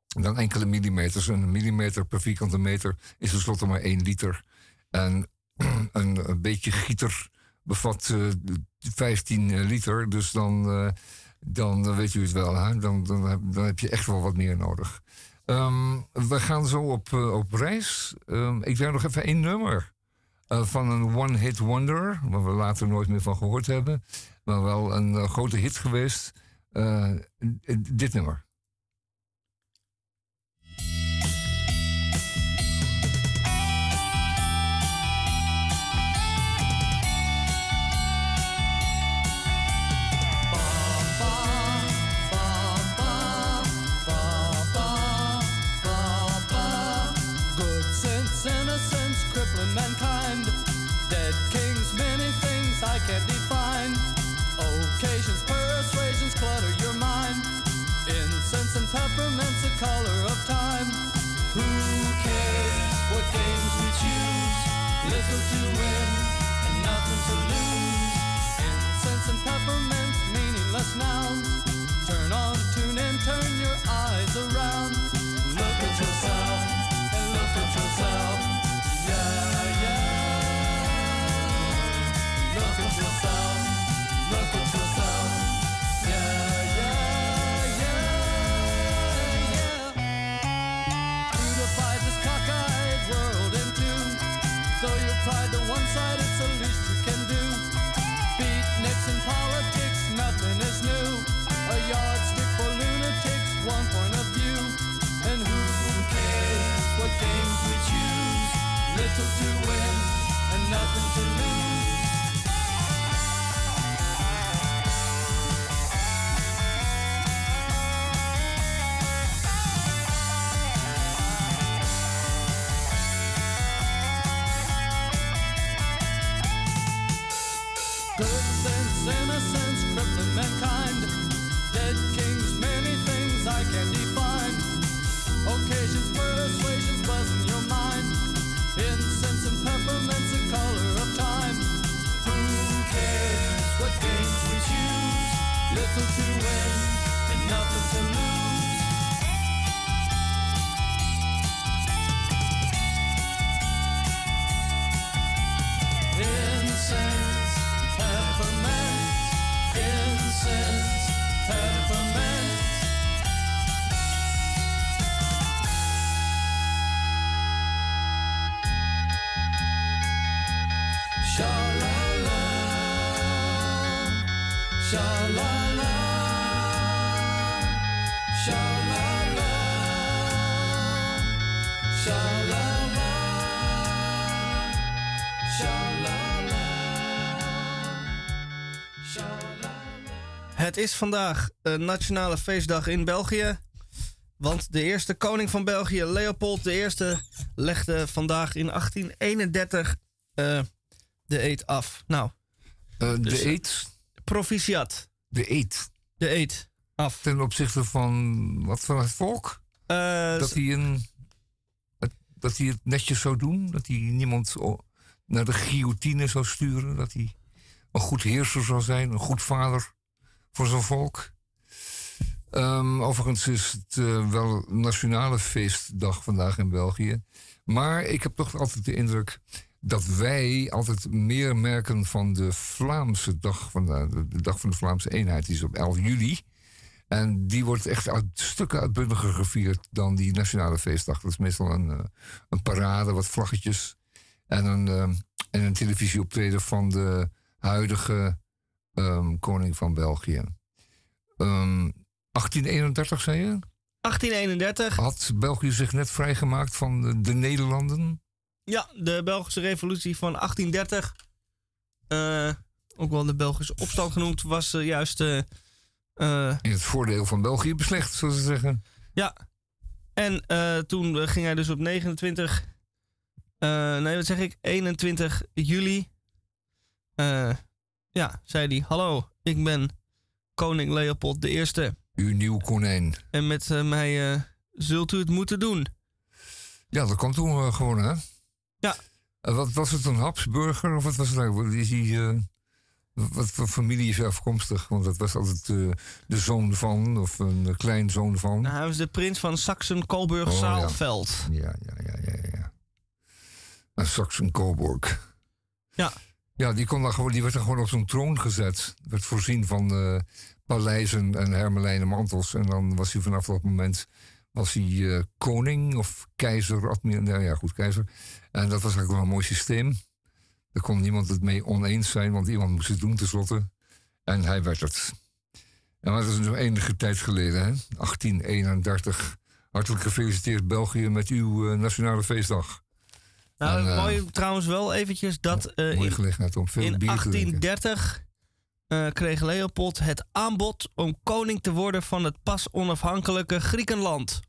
Speaker 13: dan enkele millimeters. Een millimeter per vierkante meter is tenslotte maar één liter. En een, een beetje gieter bevat eh, 15 liter. Dus dan, dan weet u het wel. Hè? Dan, dan, dan heb je echt wel wat meer nodig. Ehm, we gaan zo op, eh, op reis. Ehm, ik draai nog even één nummer. eh, van een one-hit wonder. Waar we later nooit meer van gehoord hebben. Maar wel een eh, grote hit geweest. Dit nummer.
Speaker 1: Het is vandaag een nationale feestdag in België. Want de eerste koning van België, Leopold I, legde vandaag in 1831 eh, de eed af. Nou,
Speaker 2: Eh, de
Speaker 1: Dus, eh,
Speaker 2: eet.
Speaker 1: proficiat.
Speaker 2: De eet.
Speaker 1: De eed af.
Speaker 2: Ten opzichte van wat van het volk? Dat hij een. het- dat hij het netjes zou doen. Dat hij niemand naar de guillotine zou sturen. Dat hij een goed heerser zou zijn. Een goed vader voor zijn volk. Ehm, overigens is het eh, wel nationale feestdag vandaag in België. Maar ik heb toch altijd de indruk dat wij altijd meer merken van de Vlaamse dag, van de, dag van de Vlaamse eenheid, die is op 11 juli. En die wordt echt uit stukken uitbundiger gevierd dan die nationale feestdag. Dat is meestal een, eh, een parade, wat vlaggetjes en een, eh, en een televisieoptreden van de huidige ehm, koning van België. Ehm, 1831, zei je?
Speaker 1: 1831.
Speaker 2: Had België zich net vrijgemaakt van de, de Nederlanden?
Speaker 1: Ja, de Belgische revolutie van 1830. eh, ook wel de Belgische opstand genoemd, was eh, juist. eh,
Speaker 2: In het voordeel van België beslecht, zoals ze zeggen.
Speaker 1: ja. En toen ging hij dus op 29. eh, nee, wat zeg ik? 21 juli. Ja, zei hij: Hallo, ik ben koning Leopold I.
Speaker 2: Uw nieuw konijn.
Speaker 1: En met eh, mij eh, zult u het moeten doen.
Speaker 2: Ja, dat kwam toen eh, gewoon, hè?
Speaker 1: Ja.
Speaker 2: Wat was het, een Habsburger? Of wat was het eigenlijk? Is hij, wat voor familie is hij afkomstig? Want dat was altijd de zoon van, of een kleinzoon van.
Speaker 1: Nou, hij was de prins van Saxen-Coburg
Speaker 2: Oh, ja. Ja, ja, ja, ja, ja. Saxen-Coburg.
Speaker 1: Ja.
Speaker 2: Ja, die, kon dan gewoon, die werd dan gewoon op zo'n troon gezet. Werd voorzien van eh, paleizen en hermelijnen mantels. En dan was hij vanaf dat moment was hij, eh, koning of keizer. admiraal- Nou ja, goed, keizer. En dat was eigenlijk wel een mooi systeem. Daar kon niemand het mee oneens zijn, want iemand moest het doen tenslotte. En hij werd het. En dat is nog enige tijd geleden, hè? 1831. Hartelijk gefeliciteerd België met uw eh, nationale feestdag.
Speaker 1: Nou,
Speaker 2: En, eh,
Speaker 1: mooi trouwens wel eventjes dat eh, in,
Speaker 2: gelegenheid om veel
Speaker 1: in
Speaker 2: bier te drinken.
Speaker 1: 1830 eh, kreeg Leopold het aanbod om koning te worden van het pas onafhankelijke Griekenland.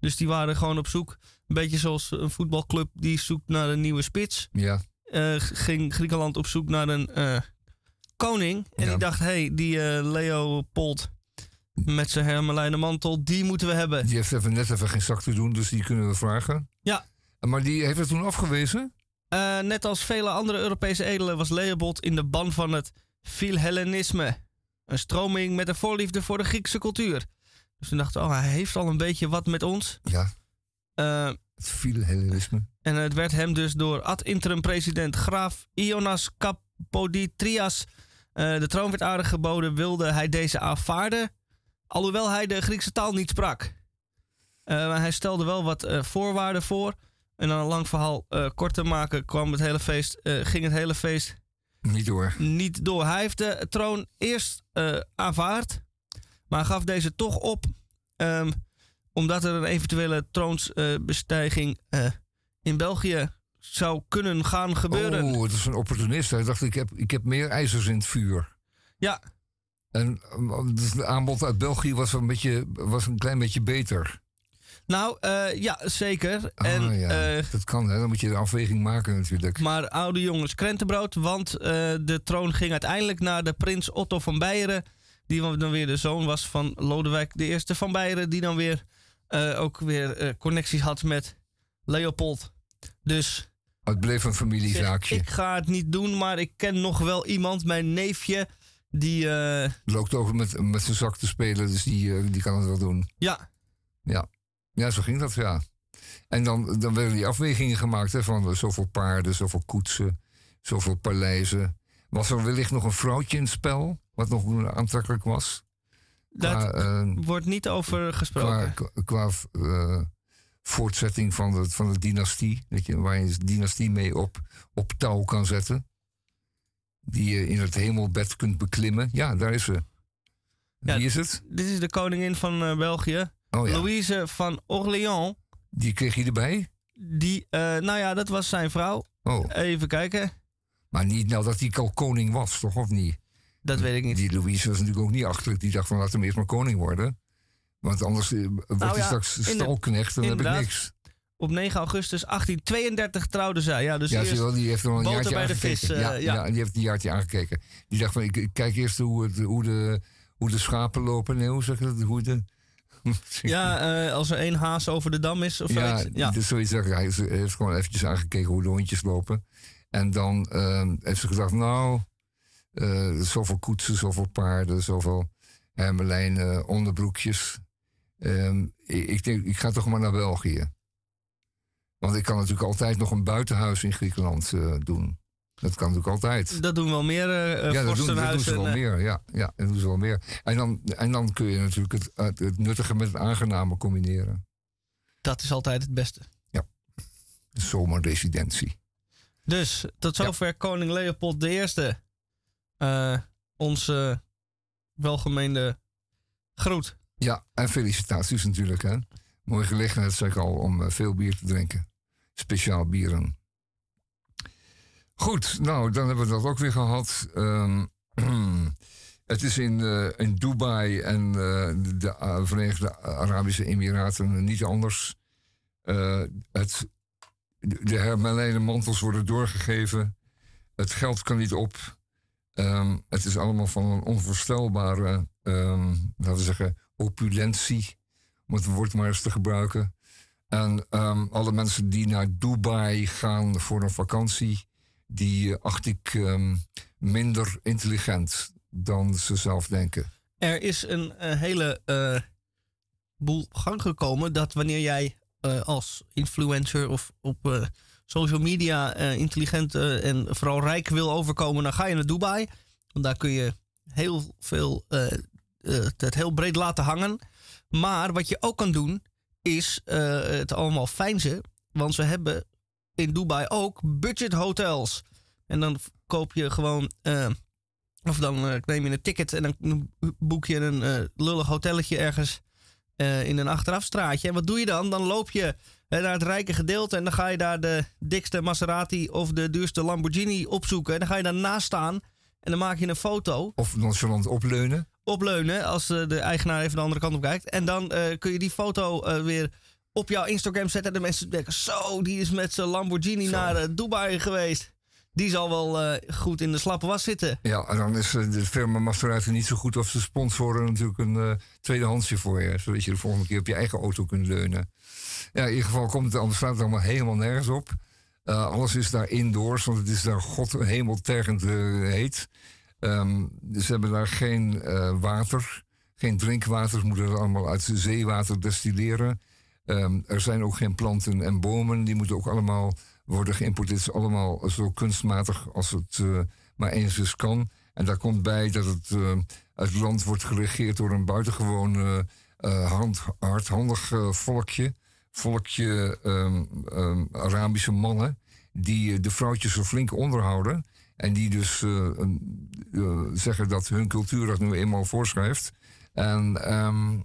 Speaker 1: Dus die waren gewoon op zoek, een beetje zoals een voetbalclub die zoekt naar een nieuwe spits.
Speaker 2: Ja.
Speaker 1: Ging Griekenland op zoek naar een koning. En die dacht, hé, hey, die Leopold met zijn hermelijnen mantel, die moeten we hebben.
Speaker 2: Die heeft even net even geen zak te doen, dus die kunnen we vragen.
Speaker 1: Ja.
Speaker 2: Maar die heeft het toen afgewezen?
Speaker 1: Eh, net als vele andere Europese edelen was Leopold in de ban van het Philhellenisme. Een stroming met een voorliefde voor de Griekse cultuur. Dus toen dachten oh, hij heeft al een beetje wat met ons.
Speaker 2: Ja.
Speaker 1: Eh,
Speaker 2: het Philhellenisme.
Speaker 1: En het werd hem dus door ad-interim-president Graaf Ionas Kapoditrias eh, de troon werd aangeboden, wilde hij deze aanvaarden, alhoewel hij de Griekse taal niet sprak. Maar hij stelde wel wat voorwaarden voor. En dan een lang verhaal eh, kort te maken, kwam het hele feest, eh, ging het hele feest
Speaker 2: Niet door.
Speaker 1: niet door. Hij heeft de troon eerst eh, aanvaard, maar gaf deze toch op, ehm, omdat er een eventuele troonsbestijging in België zou kunnen gaan gebeuren.
Speaker 2: Oh, het is een opportunist. Hij dacht, ik heb, ik heb meer ijzers in het vuur.
Speaker 1: Ja.
Speaker 2: En dus het aanbod uit België was een, beetje, was een klein beetje beter.
Speaker 1: Nou, eh, ja, zeker.
Speaker 2: Ah,
Speaker 1: en,
Speaker 2: ja.
Speaker 1: eh,
Speaker 2: dat kan, hè? dan moet je de afweging maken natuurlijk.
Speaker 1: maar oude jongens krentenbrood, want eh, de troon ging uiteindelijk naar de prins Otto van Beieren. Die dan weer de zoon was van Lodewijk I van Beieren. Die dan weer ook weer connecties had met Leopold. Dus
Speaker 2: Het bleef een familiezaakje.
Speaker 1: ik ga het niet doen, maar ik ken nog wel iemand, mijn neefje, die...
Speaker 2: Loopt over met, met zijn zak te spelen, dus die, die kan het wel doen.
Speaker 1: ja,
Speaker 2: Ja. Ja, zo ging dat, ja. En dan, dan werden die afwegingen gemaakt hè, van zoveel paarden, zoveel koetsen, zoveel paleizen. Was er wellicht nog een vrouwtje in het spel, wat nog aantrekkelijk was?
Speaker 1: Daar
Speaker 2: eh,
Speaker 1: wordt niet over gesproken.
Speaker 2: qua, qua eh, voortzetting van de, van de dynastie. Weet je, waar je de dynastie mee op, op touw kan zetten. Die je in het hemelbed kunt beklimmen. Ja, daar is ze.
Speaker 1: Ja,
Speaker 2: Wie is het?
Speaker 1: Dit is de koningin van eh, België.
Speaker 2: Oh ja.
Speaker 1: Louise van Orléans.
Speaker 2: Die kreeg je erbij?
Speaker 1: Die, eh, nou ja, dat was zijn vrouw.
Speaker 2: Oh.
Speaker 1: Even kijken.
Speaker 2: Maar niet nou dat hij al koning was, toch? Of niet?
Speaker 1: Dat weet ik niet.
Speaker 2: Die Louise was natuurlijk ook niet achterlijk. Die dacht van laat hem eerst maar koning worden. Want anders eh, wordt
Speaker 1: Nou
Speaker 2: hij
Speaker 1: ja,
Speaker 2: straks stalknecht en dan heb ik niks.
Speaker 1: Op 9 augustus 1832 trouwden zij. Ja, dus
Speaker 2: ja,
Speaker 1: eerst
Speaker 2: wel, die heeft nog een jaartje
Speaker 1: bij de vis. eh,
Speaker 2: ja,
Speaker 1: ja.
Speaker 2: ja. die heeft een jaartje aangekeken. Die dacht van, ik, ik kijk eerst hoe, het, hoe, de, hoe de schapen lopen. Nee, hoe zeg je dat? Hoe de,
Speaker 1: Ja, eh, als er één haas over de dam is of
Speaker 2: ja,
Speaker 1: zoiets. Ja,
Speaker 2: Dus zoiets. Hij heeft, heeft gewoon eventjes aangekeken hoe de hondjes lopen. En dan ehm, heeft ze gedacht, nou, eh, zoveel koetsen, zoveel paarden, zoveel hermelijnen, onderbroekjes. Ehm, ik, ik denk, ik ga toch maar naar België. Want ik kan natuurlijk altijd nog een buitenhuis in Griekenland eh, doen. Dat kan natuurlijk altijd.
Speaker 1: dat doen wel meer eh eh,
Speaker 2: ja, dat doen, dat doen ze wel
Speaker 1: eh,
Speaker 2: meer. Ja, ja, dat doen ze wel meer. En dan, en dan kun je natuurlijk het, het, het nuttige met het aangename combineren.
Speaker 1: Dat is altijd het beste.
Speaker 2: De zomerresidentie.
Speaker 1: Dus tot zover koning Leopold I. eh onze welgemeende groet.
Speaker 2: Ja, en felicitaties natuurlijk. Hè. Mooie gelegenheid, zeg ik al, om eh, veel bier te drinken. Speciaal bieren. Goed, nou, dan hebben we dat ook weer gehad. Ehm, het is in, eh, in Dubai en eh, de eh, Verenigde Arabische Emiraten niet anders. Het, de hermelijnen mantels worden doorgegeven. Het geld kan niet op. Ehm, het is allemaal van een onvoorstelbare, ehm, laten we zeggen, opulentie. Om het woord maar eens te gebruiken. En alle mensen die naar Dubai gaan voor een vakantie, die eh, acht ik ehm, minder intelligent dan ze zelf denken.
Speaker 1: Er is een eh, hele eh, boel gang gekomen dat wanneer jij als influencer of op social media intelligent en vooral rijk wil overkomen, dan ga je naar Dubai. Want daar kun je heel veel, het heel breed laten hangen. Maar wat je ook kan doen, is het allemaal fijnzen. Want ze hebben in Dubai ook budget hotels. En dan koop je gewoon eh, of dan eh, neem je een ticket en dan boek je een eh, lullig hotelletje ergens in een achterafstraatje. En wat doe je dan? Dan loop je naar het rijke gedeelte en dan ga je daar de dikste Maserati of de duurste Lamborghini opzoeken. En dan ga je daarnaast staan en dan maak je een foto.
Speaker 2: Of nonchalant opleunen.
Speaker 1: Opleunen als de eigenaar even de andere kant op kijkt. En dan kun je die foto weer op jouw Instagram zetten. En de mensen denken, zo, die is met zijn Lamborghini naar eh, Dubai geweest. Die zal wel eh, goed in de slappe was zitten.
Speaker 2: Ja, en dan is eh, de firma Maserati niet zo goed of ze sponsoren natuurlijk een eh, tweedehandsje voor je. Zodat je de volgende keer op je eigen auto kunt leunen. Ja, in ieder geval komt het, anders staat het allemaal helemaal nergens op. Alles is daar indoors, want het is daar god hemeltergend heet. Ehm, ze hebben daar geen water, geen drinkwater. Ze moeten het allemaal uit zeewater destilleren. Ehm, er zijn ook geen planten en bomen. Die moeten ook allemaal worden geïmporteerd. Is allemaal zo kunstmatig als het eh, maar eens eens kan. En daar komt bij dat het, het land wordt geregeerd door een buitengewoon eh, eh, hand, hardhandig volkje. Volkje ehm, ehm, Arabische mannen die de vrouwtjes zo flink onderhouden. En die dus zeggen dat hun cultuur dat nu eenmaal voorschrijft. En ehm,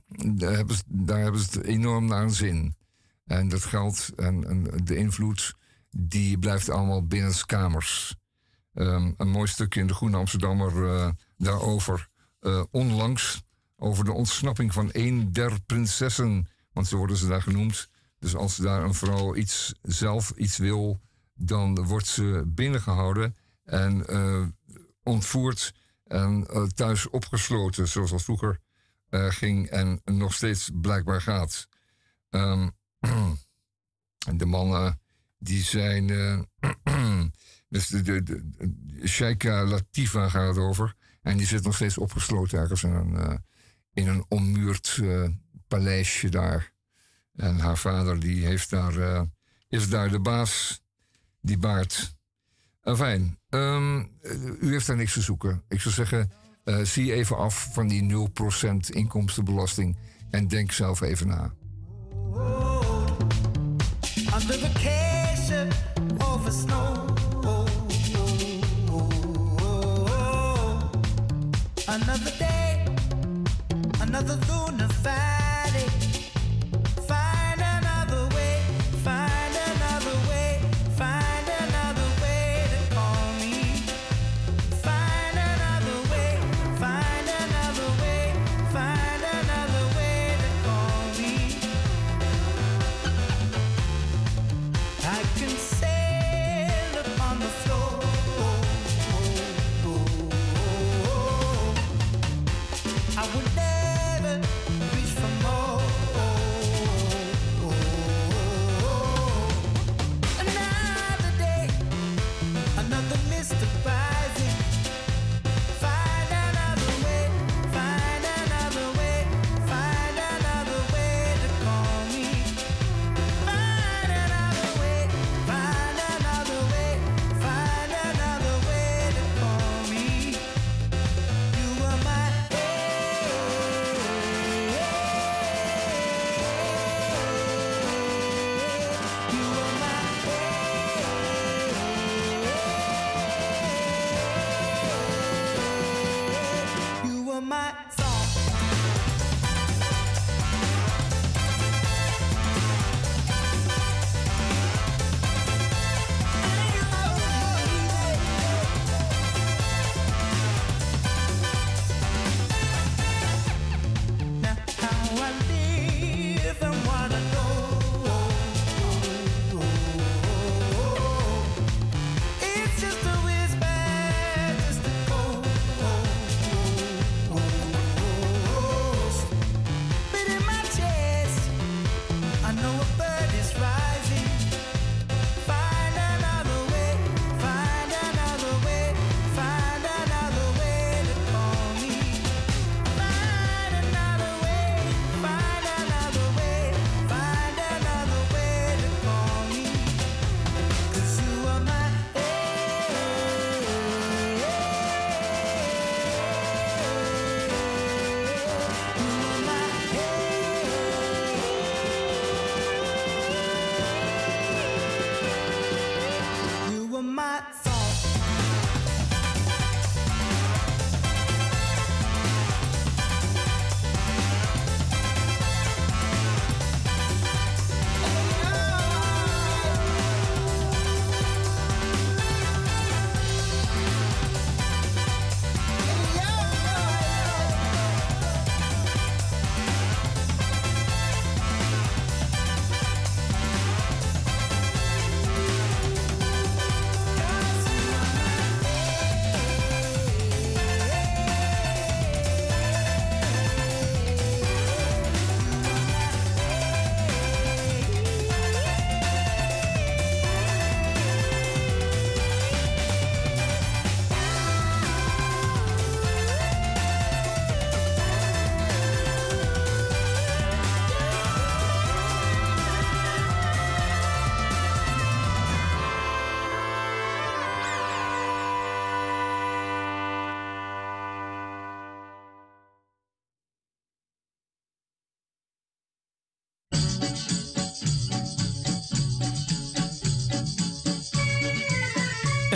Speaker 2: daar, hebben ze, het enorm naar zin. En dat geld en, en de invloed, die blijft allemaal binnenskamers. Ehm een mooi stukje in de Groene Amsterdammer eh, daarover. eh, onlangs over de ontsnapping van een der prinsessen. Want zo worden ze daar genoemd. Dus als daar een vrouw iets, zelf iets wil, dan wordt ze binnengehouden en eh, ontvoerd en thuis opgesloten, zoals dat vroeger eh, ging en nog steeds blijkbaar gaat. Ehm, de mannen die zijn. eh, dus de, de, Latifa gaat over. En die zit nog steeds opgesloten ergens in een, eh, in ommuurd paleisje daar. En haar vader die heeft daar, is daar de baas, die baard. Enfin, ehm, u heeft daar niks te zoeken. Ik zou zeggen, eh, zie even af van die 0% inkomstenbelasting en denk zelf even na.
Speaker 12: Another day, another lunar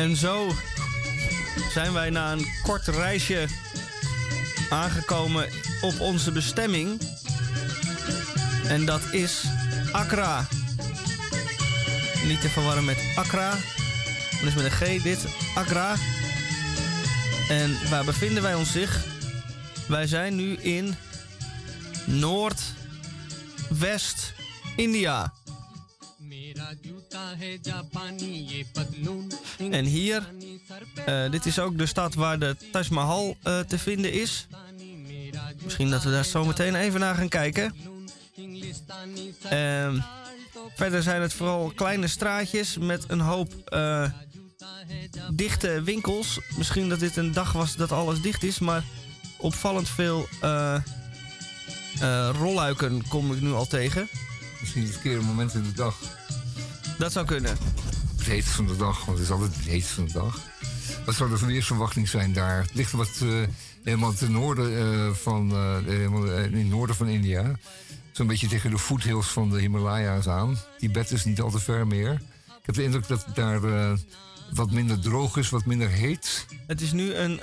Speaker 1: En zo zijn wij na een kort reisje aangekomen op onze bestemming. En dat is Accra. Niet te verwarren met Accra. Maar dus met een G dit, Accra. En waar bevinden wij ons zich? Wij zijn nu in Noord-West-India. En hier, eh, dit is ook de stad waar de Taj Mahal eh, te vinden is. Misschien dat we daar zo meteen even naar gaan kijken. Ehm, verder zijn het vooral kleine straatjes met een hoop eh, dichte winkels. Misschien dat dit een dag was dat alles dicht is, maar opvallend veel rolluiken kom ik nu al tegen.
Speaker 2: Misschien het verkeerde moment in de dag.
Speaker 1: Dat zou kunnen.
Speaker 2: Heetste van de dag, want het is altijd het heetste van de dag. Wat zou de verweersverwachting zijn daar? Het ligt wat eh, helemaal ten noorden eh, van, eh, helemaal, in het noorden van India. Zo'n beetje tegen de foothills van de Himalaya's aan. Tibet is niet al te ver meer. Ik heb de indruk dat het daar wat minder droog is, wat minder heet.
Speaker 1: Het is nu een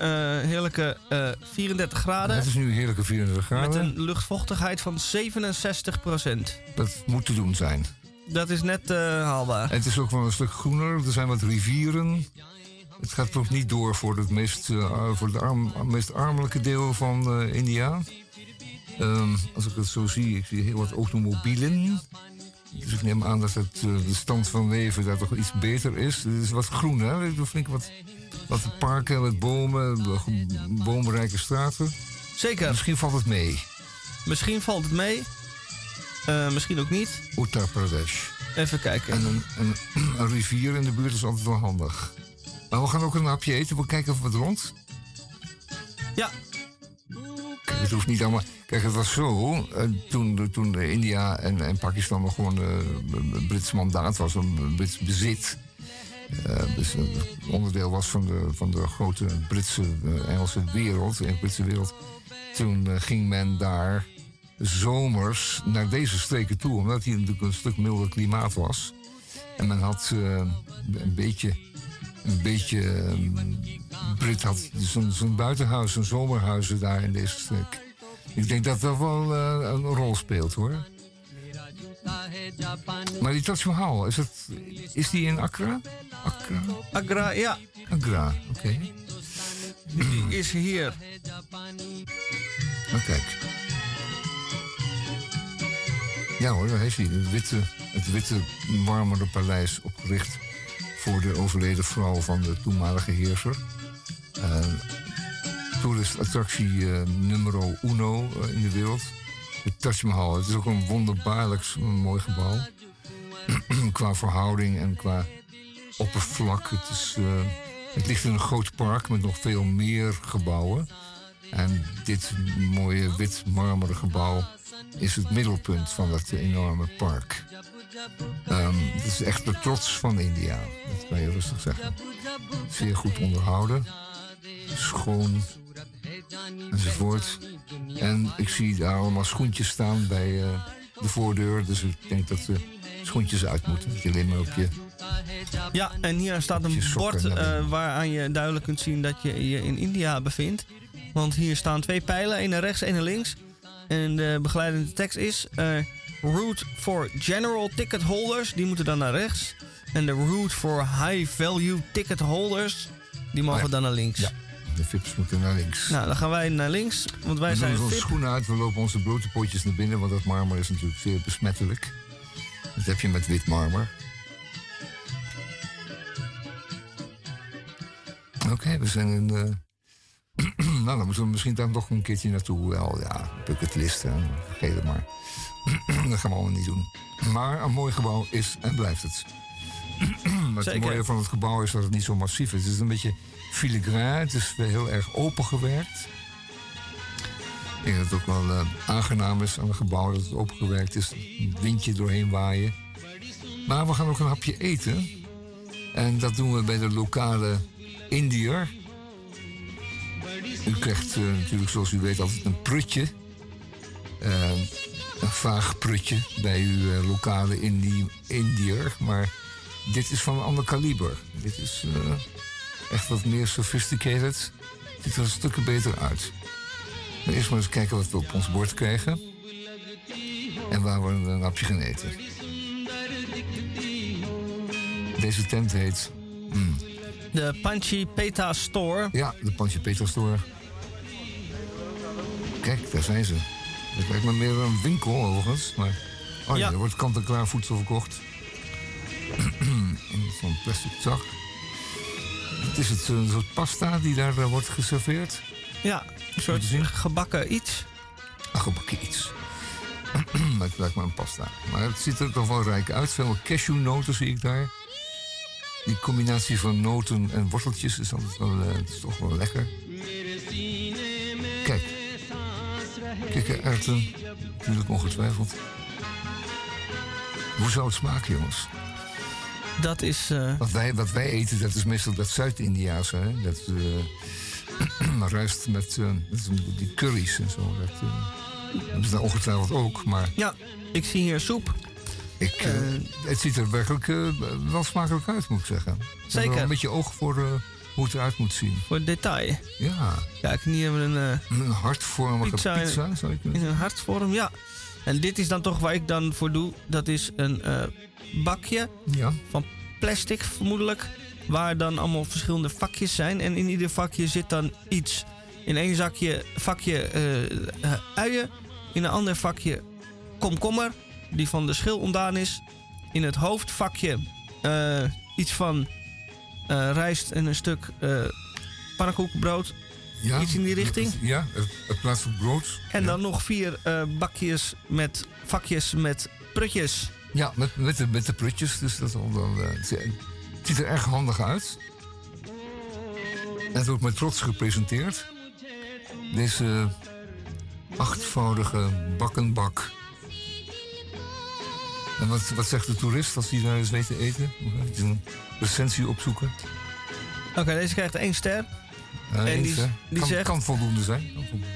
Speaker 1: heerlijke eh, 34 graden.
Speaker 2: Het is nu heerlijke 34
Speaker 1: Met
Speaker 2: graden.
Speaker 1: een luchtvochtigheid van 67%
Speaker 2: Dat moet te doen zijn.
Speaker 1: Dat is net eh, haalbaar.
Speaker 2: Het is ook wel een stuk groener. Er zijn wat rivieren. Het gaat nog niet door voor het meest, eh, voor het arm, meest armelijke deel van eh, India. Ehm, als ik het zo zie, ik zie heel wat automobielen. Dus ik neem aan dat het, de stand van leven daar toch iets beter is. Het is wat groen, hè? Zijn Flink wat, wat parken met bomen, boomrijke straten.
Speaker 1: Zeker.
Speaker 2: Misschien valt het mee.
Speaker 1: Misschien valt het mee. Eh, misschien ook niet.
Speaker 2: Uttar Pradesh.
Speaker 1: Even kijken.
Speaker 2: En een, een, een rivier in de buurt is altijd wel handig. Maar we gaan ook een hapje eten. We kijken of het rond.
Speaker 1: Ja.
Speaker 2: Kijk, het hoeft niet allemaal. Kijk, het was zo. eh, toen, toen India en, en Pakistan nog gewoon een Brits mandaat was, een Brits bezit. dus een onderdeel was van de, van de grote Britse, Engelse wereld, de Britse wereld. Toen ging men daar zomers naar deze streken toe, omdat hier natuurlijk een stuk milder klimaat was. En men had eh, een beetje, een beetje ehm, Brit had zo'n buitenhuis, zo'n zomerhuizen daar in deze streek. Ik denk dat dat wel eh, een rol speelt hoor. Maar die Taj Mahal, is, het, is die in Accra? Accra?
Speaker 1: Agra, ja.
Speaker 2: Agra, oké.
Speaker 1: Die is hier.
Speaker 2: Nou, kijk. Ja hoor, daar heeft hij het witte, het witte marmeren paleis opgericht voor de overleden vrouw van de toenmalige heerser. Uh, Toeristattractie eh numero uno eh, in de wereld. De Taj Mahal. Het is ook een wonderbaarlijk mooi gebouw. qua verhouding en qua oppervlak. Het, is, het ligt in een groot park met nog veel meer gebouwen. En dit mooie wit marmeren gebouw is het middelpunt van dat enorme park. Ehm, het is echt de trots van India, dat kan je rustig zeggen. Zeer goed onderhouden, schoon enzovoort. En ik zie daar allemaal schoentjes staan bij eh, de voordeur, dus ik denk dat de schoentjes uit moeten. Dat je alleen maar op je
Speaker 1: Ja, en hier staat een bord eh, waaraan je duidelijk kunt zien dat je je in India bevindt. Want hier staan twee pijlen, één naar rechts, één naar links. En de begeleidende tekst is... eh, route for general ticket holders, die moeten dan naar rechts. En de route for high value ticket holders, die mogen dan naar links.
Speaker 2: Oh Ja, de vips moeten naar links.
Speaker 1: Nou, dan gaan wij naar links, want wij
Speaker 2: we
Speaker 1: zijn
Speaker 2: doen onze schoenen uit, we lopen onze blote potjes naar binnen, want dat marmer is natuurlijk zeer besmettelijk. Dat heb je met wit marmer. Oké, we zijn in. eh, nou, dan moeten we misschien dan nog een keertje naartoe. Wel, ja, bucketlist, hè, vergeet het maar. dat gaan we allemaal niet doen. Maar een mooi gebouw is en blijft het. het
Speaker 1: Zeker.
Speaker 2: mooie van het gebouw is dat het niet zo massief is. Het is een beetje filigraan, het is weer heel erg opengewerkt. Ik denk dat het ook wel eh, aangenaam is aan het gebouw dat het opengewerkt is. Een windje doorheen waaien. Maar we gaan ook een hapje eten. En dat doen we bij de lokale Indiër. U krijgt eh, natuurlijk, zoals u weet, altijd een prutje. Eh, een vaag prutje bij uw eh, lokale Indi Indiër. Maar dit is van een ander kaliber. Dit is eh, echt wat meer sophisticated. Ziet er stukken beter uit. Maar eerst maar eens kijken wat we op ons bord krijgen. En waar we een hapje gaan eten. Deze tent heet... hmm,
Speaker 1: De Panchi Peta Store.
Speaker 2: ja, de Pantje Peter Store. Kijk, daar zijn ze. Het lijkt me meer een winkel overigens. Maar... Oh ja, er wordt kant-en-klaar voedsel verkocht. In zo'n plastic zak. Het is het een soort pasta die daar eh, wordt geserveerd.
Speaker 1: Ja, een soort gebakken iets.
Speaker 2: Een gebakken iets. het lijkt me een pasta. Maar het ziet er toch wel rijk uit. Veel cashewnoten zie ik daar. Die combinatie van noten en worteltjes is altijd wel, het is toch wel lekker. Kijk. Kikkererwten. Natuurlijk ongetwijfeld. Hoe zou het smaken, jongens?
Speaker 1: Dat is... eh,
Speaker 2: Wat, wij, wat wij eten, dat is meestal dat Zuid-Indiaanse. hè. Dat eh ruist met, die curry's en zo. Dat, dat is daar ongetwijfeld ook, maar...
Speaker 1: Ja, ik zie hier soep.
Speaker 2: Ik, eh, het ziet er werkelijk eh, wel smakelijk uit, moet ik zeggen. Ik
Speaker 1: Zeker.
Speaker 2: een beetje oog voor eh, hoe het eruit moet zien.
Speaker 1: Voor detail.
Speaker 2: Ja.
Speaker 1: Kijk, hier hebben we een...
Speaker 2: een hartvormige pizza, zou kunnen
Speaker 1: In een hartvorm, ja. En dit is dan toch waar ik dan voor doe. Dat is een bakje
Speaker 2: Ja.
Speaker 1: van plastic, vermoedelijk. Waar dan allemaal verschillende vakjes zijn. En in ieder vakje zit dan iets. In één zakje, vakje uien. In een ander vakje komkommer. Die van de schil ontdaan is. In het hoofdvakje eh, iets van eh, rijst en een stuk pannenkoekenbrood.
Speaker 2: Ja,
Speaker 1: Iets in die richting.
Speaker 2: Ja, het, het plaats van brood.
Speaker 1: En dan nog vier bakjes met vakjes met prutjes.
Speaker 2: Ja, met, met, de, met de prutjes. Dus dat het ziet er erg handig uit. En het wordt met trots gepresenteerd. Deze achtvoudige bakkenbak. En wat, wat zegt de toerist als hij daar eens weet te eten? Moet een recensie opzoeken?
Speaker 1: Oké, deze krijgt één ster.
Speaker 2: Ja,
Speaker 1: en die, die
Speaker 2: kan,
Speaker 1: zegt...
Speaker 2: kan voldoende zijn. Kan voldoende.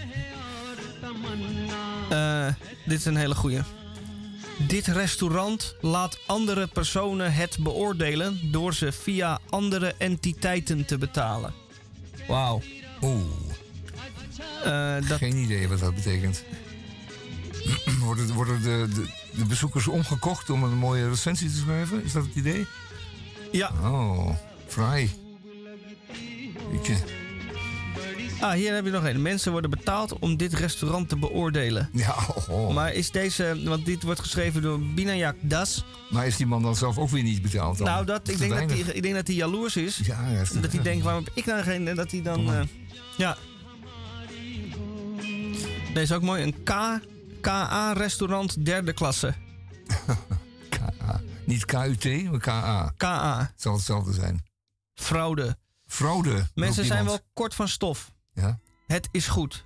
Speaker 1: Eh, dit is een hele goeie. Dit restaurant laat andere personen het beoordelen door ze via andere entiteiten te betalen. Wauw.
Speaker 2: Oeh.
Speaker 1: dat...
Speaker 2: Geen idee wat dat betekent. worden worden de, de, de bezoekers omgekocht om een mooie recensie te schrijven? Is dat het idee?
Speaker 1: Ja.
Speaker 2: Oh, fraai.
Speaker 1: Ah, hier heb je nog een. Mensen worden betaald om dit restaurant te beoordelen.
Speaker 2: Ja, oh.
Speaker 1: Maar is deze, want dit wordt geschreven door Binayak Das.
Speaker 2: Maar is die man dan zelf ook weer niet betaald? Dan?
Speaker 1: Nou, dat, ik, denk dat hij, ik denk dat hij jaloers is.
Speaker 2: Ja, is te
Speaker 1: dat hij denkt, waarom heb ik nou geen... en Dat hij dan... Eh, ja. Deze is ook mooi. Een K, KA-restaurant derde klasse.
Speaker 2: KA. Niet KUT, maar KA.
Speaker 1: KA.
Speaker 2: Het zal hetzelfde zijn.
Speaker 1: Fraude.
Speaker 2: Fraude.
Speaker 1: Mensen zijn wel kort van stof.
Speaker 2: Ja.
Speaker 1: Het is goed.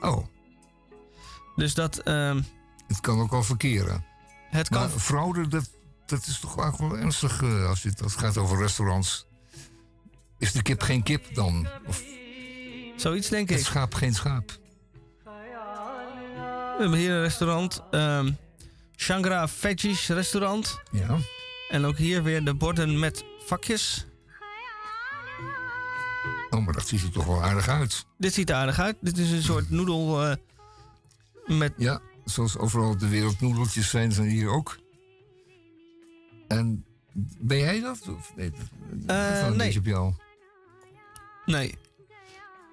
Speaker 2: Oh.
Speaker 1: Dus dat... ehm,
Speaker 2: Het kan ook wel verkeren.
Speaker 1: Het kan...
Speaker 2: Maar fraude, dat, dat is toch eigenlijk wel ernstig eh, als, het, als het gaat over restaurants. Is de kip geen kip dan? Of
Speaker 1: Zoiets denk
Speaker 2: het
Speaker 1: ik.
Speaker 2: schaap geen schaap?
Speaker 1: We hebben hier een restaurant. ehm Shangra Veggies restaurant.
Speaker 2: Ja.
Speaker 1: En ook hier weer de borden met vakjes.
Speaker 2: Oh, maar dat ziet er toch wel aardig uit.
Speaker 1: Dit ziet er aardig uit. Dit is een soort noedel eh, met...
Speaker 2: Ja, zoals overal op de wereld noedeltjes zijn, zijn hier ook. En ben jij dat? Of, nee, dat beetje op jou.
Speaker 1: Nee.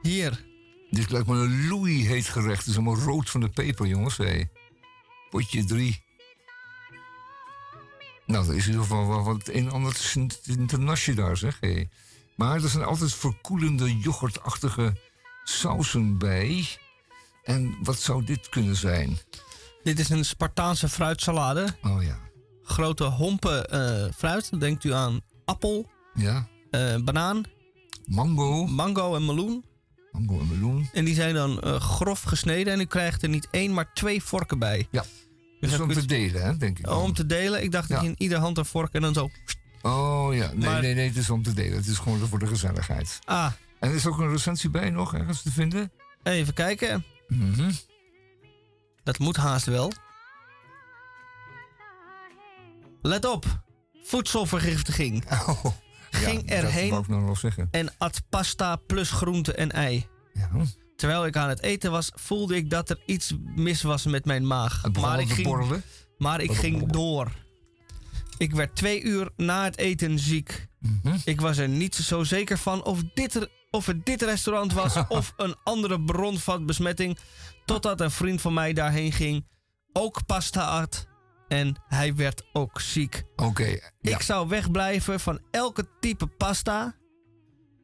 Speaker 1: Hier.
Speaker 2: Dit lijkt me een Louis heet gerecht. Het is allemaal rood van de peper, jongens. Hé. Potje drie. Nou, dat is in ieder geval wel wat een en ander internasje daar, zeg. Maar er zijn altijd verkoelende, yoghurtachtige sausen bij. En wat zou dit kunnen zijn?
Speaker 1: Dit is een Spartaanse fruitsalade.
Speaker 2: Oh ja.
Speaker 1: Grote hompen eh, fruit. Denkt u aan appel,
Speaker 2: Ja.
Speaker 1: eh, banaan,
Speaker 2: Mango.
Speaker 1: mango en meloen.
Speaker 2: En
Speaker 1: die zijn dan eh, grof gesneden. En u krijgt er niet één, maar twee vorken bij.
Speaker 2: Ja. Dus om te delen, hè, denk ik. dan.
Speaker 1: Om te delen. Ik dacht dat je in ieder hand een vork en dan zo...
Speaker 2: Oh ja, nee,
Speaker 1: Maar-
Speaker 2: nee, nee, het is om te delen. Het is gewoon voor de gezelligheid.
Speaker 1: Ah,
Speaker 2: En er is ook een recensie bij nog ergens te vinden.
Speaker 1: even kijken.
Speaker 2: Mhm.
Speaker 1: Dat moet haast wel. Let op. Voedselvergiftiging. Ging erheen en at pasta plus groente en ei.
Speaker 2: Ja.
Speaker 1: Terwijl ik aan het eten was, voelde ik dat er iets mis was met mijn maag. Maar ik
Speaker 2: te
Speaker 1: ging, maar ik ging door. Ik werd twee uur na het eten ziek.
Speaker 2: Mhm.
Speaker 1: Ik was er niet zo zeker van of, dit er, of het dit restaurant was of een andere bron van besmetting. Totdat een vriend van mij daarheen ging, ook pasta at en hij werd ook ziek.
Speaker 2: Oké, ja.
Speaker 1: Ik zou wegblijven van elke type pasta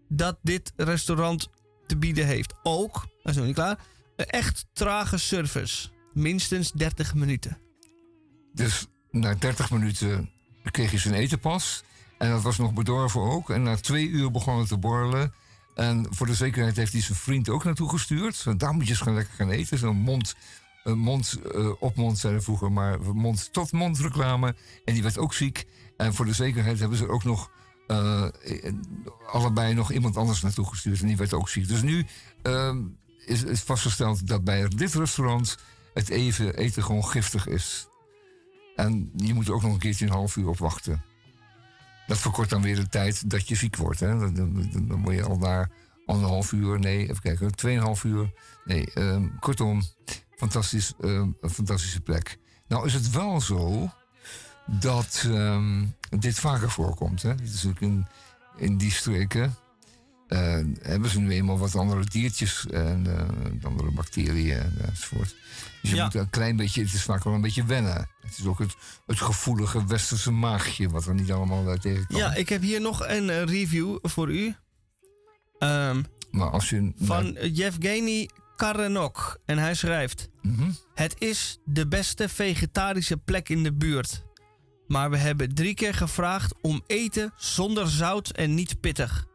Speaker 1: dat dit restaurant te bieden heeft. Ook, dat is nog niet klaar, een echt trage service. Minstens 30 minuten.
Speaker 2: Dus na 30 minuten kreeg je zijn eten pas. En dat was nog bedorven ook. En na twee uur begon het te borrelen. En voor de zekerheid heeft hij zijn vriend ook naartoe gestuurd. Daar moet je eens gaan lekker gaan eten. Zo'n mond, mond eh, op mond zeiden vroeger, maar mond tot mond reclame. En die werd ook ziek. En voor de zekerheid hebben ze ook nog eh, eh, allebei nog iemand anders naartoe gestuurd. En die werd ook ziek. Dus nu ehm, is, is vastgesteld dat bij dit restaurant het even, eten gewoon giftig is. En je moet er ook nog een keertje een half uur op wachten. Dat verkort dan weer de tijd dat je ziek wordt. Hè? Dan, dan, je al naar anderhalf uur, nee, even kijken, tweeënhalf uur. Nee, ehm, kortom, fantastisch, ehm, een fantastische plek. Nou is het wel zo dat ehm, dit vaker voorkomt. Hè? Ook in, in die streken. hebben ze nu eenmaal wat andere diertjes en eh, andere bacteriën en, enzovoort. Dus je
Speaker 1: Ja.
Speaker 2: moet een klein beetje, het is vaak wel een beetje wennen. Het is ook het, het gevoelige westerse maagje wat er niet allemaal uh, tegen kan.
Speaker 1: Ja, ik heb hier nog een eh, review voor u.
Speaker 2: Maar als je...
Speaker 1: van Yevgeny Karenok. En hij schrijft...
Speaker 2: Mhm.
Speaker 1: Het is de beste vegetarische plek in de buurt. Maar we hebben drie keer gevraagd om eten zonder zout en niet pittig.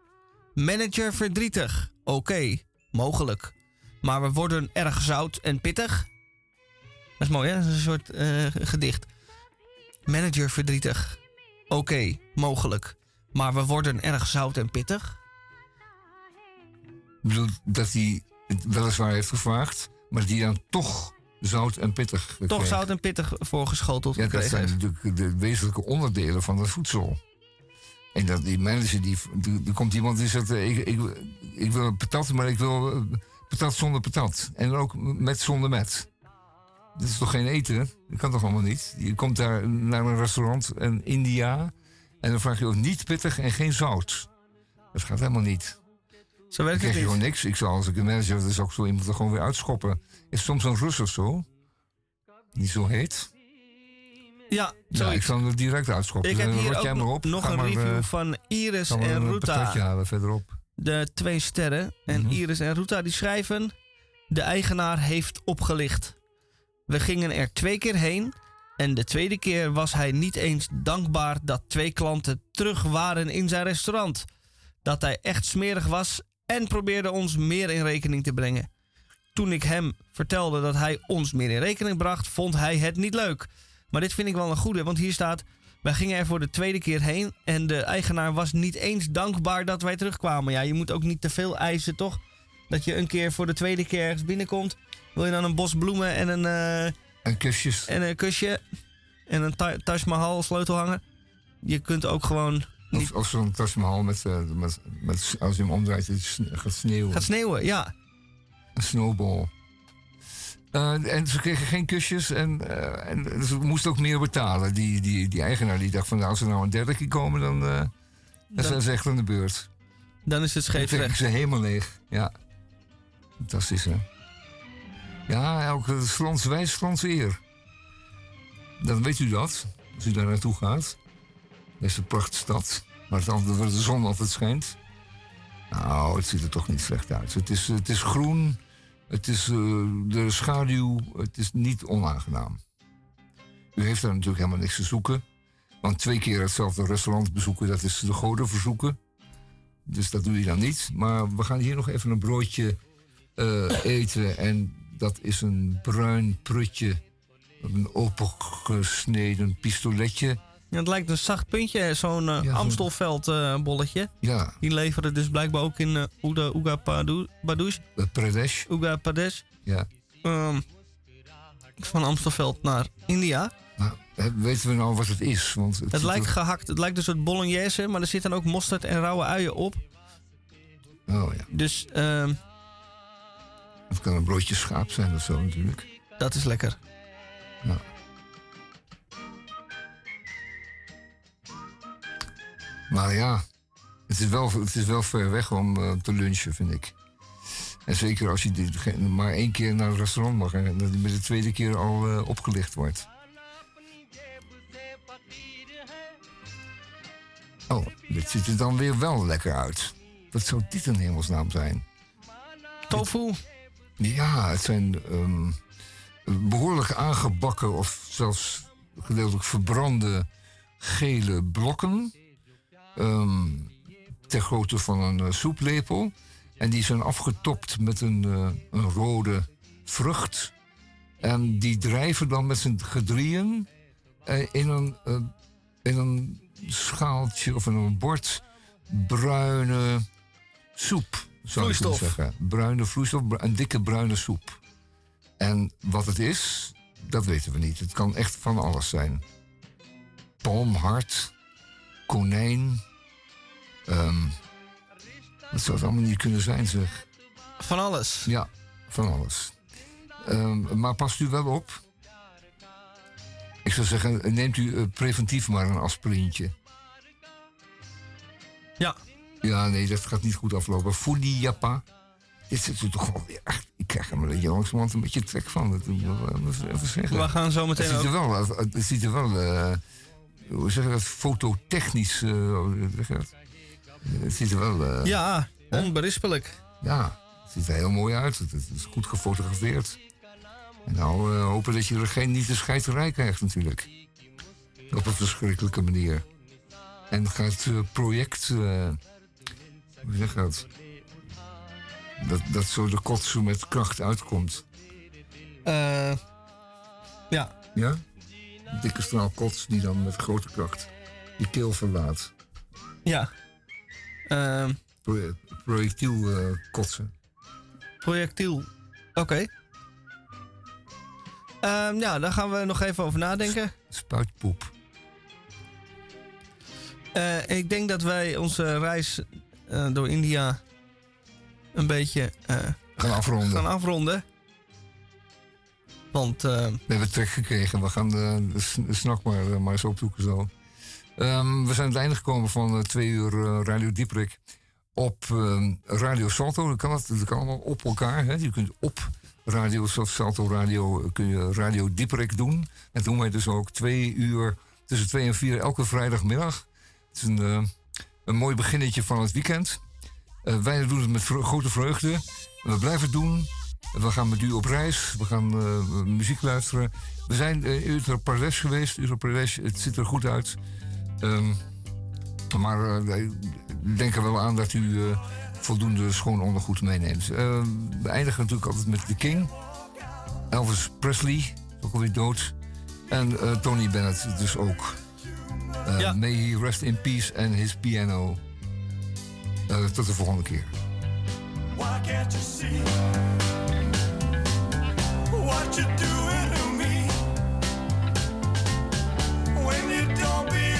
Speaker 1: Manager verdrietig. Oké, mogelijk. Maar we worden erg zout en pittig. Dat is mooi, hè? Dat is een soort eh, gedicht. Manager verdrietig. Oké, mogelijk. Maar we worden erg zout en pittig.
Speaker 2: Ik bedoel dat hij het weliswaar heeft gevraagd, maar die dan toch zout en pittig
Speaker 1: Toch
Speaker 2: kreeg.
Speaker 1: zout en pittig voorgeschoteld
Speaker 2: Ja, dat zijn natuurlijk de wezenlijke onderdelen van het voedsel. En dat die manager, die, er komt iemand die zegt... eh, Ik, ik, ik wil patat, maar ik wil eh, patat zonder patat. En ook met zonder met. Dat is toch geen eten? Dat kan toch allemaal niet? Je komt daar naar een restaurant in India... en dan vraag je ook niet pittig en geen zout. Dat gaat helemaal niet.
Speaker 1: Zo werkt het niet.
Speaker 2: gewoon niks. Ik zou als ik een manager was, dan zou ik zo iemand er gewoon weer uitschoppen. Is soms een Rus of zo? Die zo heet?
Speaker 1: Ja,
Speaker 2: Ja, ik zou hem er direct uitschoppen.
Speaker 1: Ik heb
Speaker 2: Dan
Speaker 1: hier ook
Speaker 2: jij maar
Speaker 1: nog,
Speaker 2: op.
Speaker 1: nog
Speaker 2: Ga
Speaker 1: een
Speaker 2: maar,
Speaker 1: review
Speaker 2: eh,
Speaker 1: van Iris en
Speaker 2: een
Speaker 1: Ruta.
Speaker 2: halen verderop.
Speaker 1: De twee sterren. En
Speaker 2: Mhm.
Speaker 1: Iris en Ruta die schrijven... De eigenaar heeft opgelicht. We gingen er twee keer heen... En de tweede keer was hij niet eens dankbaar dat twee klanten terug waren in zijn restaurant. Dat hij echt smerig was en probeerde ons meer in rekening te brengen. Toen ik hem vertelde dat hij ons meer in rekening bracht, vond hij het niet leuk. Maar dit vind ik wel een goede, want hier staat... Wij gingen er voor de tweede keer heen en de eigenaar was niet eens dankbaar dat wij terugkwamen. Ja, je moet ook niet te veel eisen, toch? Dat je een keer voor de tweede keer ergens binnenkomt. Wil je dan een bos bloemen en een... eh,
Speaker 2: en kusjes.
Speaker 1: En een kusje. En een Ta- Taj Mahal sleutelhanger. Je kunt ook gewoon...
Speaker 2: Of, of zo'n Taj Mahal met, eh, met, met, als je hem omdraait, het gaat sneeuwen.
Speaker 1: Gaat sneeuwen, ja.
Speaker 2: Een snowball. Eh, en ze kregen geen kusjes en, eh, en ze moesten ook meer betalen. Die, die, die eigenaar die dacht van nou, als ze nou een derde keer komen, dan, dan,
Speaker 1: Dan-
Speaker 2: zijn ze echt aan de beurt.
Speaker 1: Dan is het
Speaker 2: Dan
Speaker 1: scheef
Speaker 2: ik ze helemaal leeg. Ja. Fantastisch, hè? Ja, elke Slans wijs, Slans eer. Dan weet u dat, als u daar naartoe gaat. Deze prachtstad, waar, het altijd, waar de zon altijd schijnt. Nou, het ziet er toch niet slecht uit. Het is, het is groen, het is eh, de schaduw, het is niet onaangenaam. U heeft daar natuurlijk helemaal niks te zoeken. Want twee keer hetzelfde restaurant bezoeken, dat is de goden verzoeken. Dus dat doe je dan niet. Maar we gaan hier nog even een broodje eh, eten. En dat is een bruin prutje. Een opengesneden pistoletje.
Speaker 1: Ja, het lijkt een zacht puntje, zo'n eh,
Speaker 2: zo'n-
Speaker 1: Amstelveld eh, bolletje.
Speaker 2: Ja.
Speaker 1: Die leveren dus blijkbaar ook in eh Uda, Uga.
Speaker 2: Uh, Pradesh.
Speaker 1: Uga Pradesh.
Speaker 2: Ja.
Speaker 1: Ehm, van Amstelveld naar India.
Speaker 2: Eh, weten we nou wat het is? Want het,
Speaker 1: lijkt
Speaker 2: er-
Speaker 1: gehakt. Het lijkt een soort bolognese, maar er zit dan ook mosterd en rauwe uien op.
Speaker 2: Oh ja.
Speaker 1: Dus ehm,
Speaker 2: Het kan een broodje schaap zijn of zo natuurlijk.
Speaker 1: dat is lekker.
Speaker 2: Ja. Maar ja, het is wel, het is wel ver weg om eh, te lunchen, vind ik. En zeker als je dit, maar één keer naar een restaurant mag en dat je met de tweede keer al eh, opgelicht wordt. Oh, dit ziet er dan weer wel lekker uit. Wat zou dit in hemelsnaam zijn?
Speaker 1: Tofu?
Speaker 2: Ja, het zijn ehm, behoorlijk aangebakken of zelfs gedeeltelijk verbrande gele blokken. Ehm, ter grootte van een eh, soeplepel. En die zijn afgetopt met een, eh, een rode vrucht. En die drijven dan met z'n gedrieën eh, in, een, in een schaaltje of in een bord bruine soep. Zou je
Speaker 1: Vloeistof.
Speaker 2: zeggen. Bruine vloeistof, een dikke bruine soep. En wat het is, dat weten we niet. Het kan echt van alles zijn. Palmhart, konijn. Ehm wat zou het allemaal niet kunnen zijn, zeg.
Speaker 1: Van alles?
Speaker 2: Ja, van alles. Ehm, maar past u wel op. Ik zou zeggen, neemt u eh, preventief maar een aspirintje.
Speaker 1: Ja.
Speaker 2: Ja, nee, dat gaat niet goed aflopen. Fudi Japa. Dit zit er toch wel weer echt. Ik krijg er maar een langzamerhand een beetje trek van. Dat moet ik even- zeggen.
Speaker 1: We gaan zo meteen
Speaker 2: Het ziet er wel, het ziet er wel eh, hoe zeg je dat, fototechnisch. eh, hoe zeg je dat? Het ziet er wel. eh,
Speaker 1: Ja, onberispelijk.
Speaker 2: Ja, het ziet er heel mooi uit. Het, het is goed gefotografeerd. En nou eh, hopen dat je er geen niet de scheiterij krijgt natuurlijk. Op een verschrikkelijke manier. En gaat het eh, project... hoe zeg je dat? dat? Dat zo de kotsen met kracht uitkomt.
Speaker 1: Eh, ja.
Speaker 2: Ja? Een dikke straal kots die dan met grote kracht je keel verlaat.
Speaker 1: Ja. Ehm,
Speaker 2: Pro- projectiel eh, kotsen.
Speaker 1: projectiel. Oké. Ehm, ja, daar gaan we nog even over nadenken.
Speaker 2: Spuitpoep.
Speaker 1: Eh, ik denk dat wij onze reis eh, door India een beetje
Speaker 2: Gaan afronden.
Speaker 1: gaan afronden. Want eh,
Speaker 2: We hebben trek gekregen. We gaan de, de, snak maar, maar eens opzoeken zo. Ehm, we zijn aan het einde gekomen van eh, twee uur eh, Radio Dieprik. Op ehm, Radio Salto. Dat kan, dat kan allemaal op elkaar. Hè. Je kunt op Radio Salto Radio, eh, kun je Radio Dieprik doen. En doen wij dus ook twee uur tussen twee en vier elke vrijdagmiddag. Het is een, een mooi beginnetje van het weekend. Wij doen het met grote vreugde. We blijven het doen. We gaan met u op reis. We gaan muziek luisteren. We zijn in Uttar Pradesh geweest. Uttar Pradesh, het ziet er goed uit. Ehm, maar eh, wij denken wel aan dat u eh, voldoende schoon ondergoed meeneemt. Eh, we eindigen natuurlijk altijd met The King. Elvis Presley, ook alweer dood. En eh, Tony Bennett dus ook. Eh, May he rest in peace and his piano. Eh, tot de volgende keer.
Speaker 12: Why can't you see what you're doing to me? When you don't be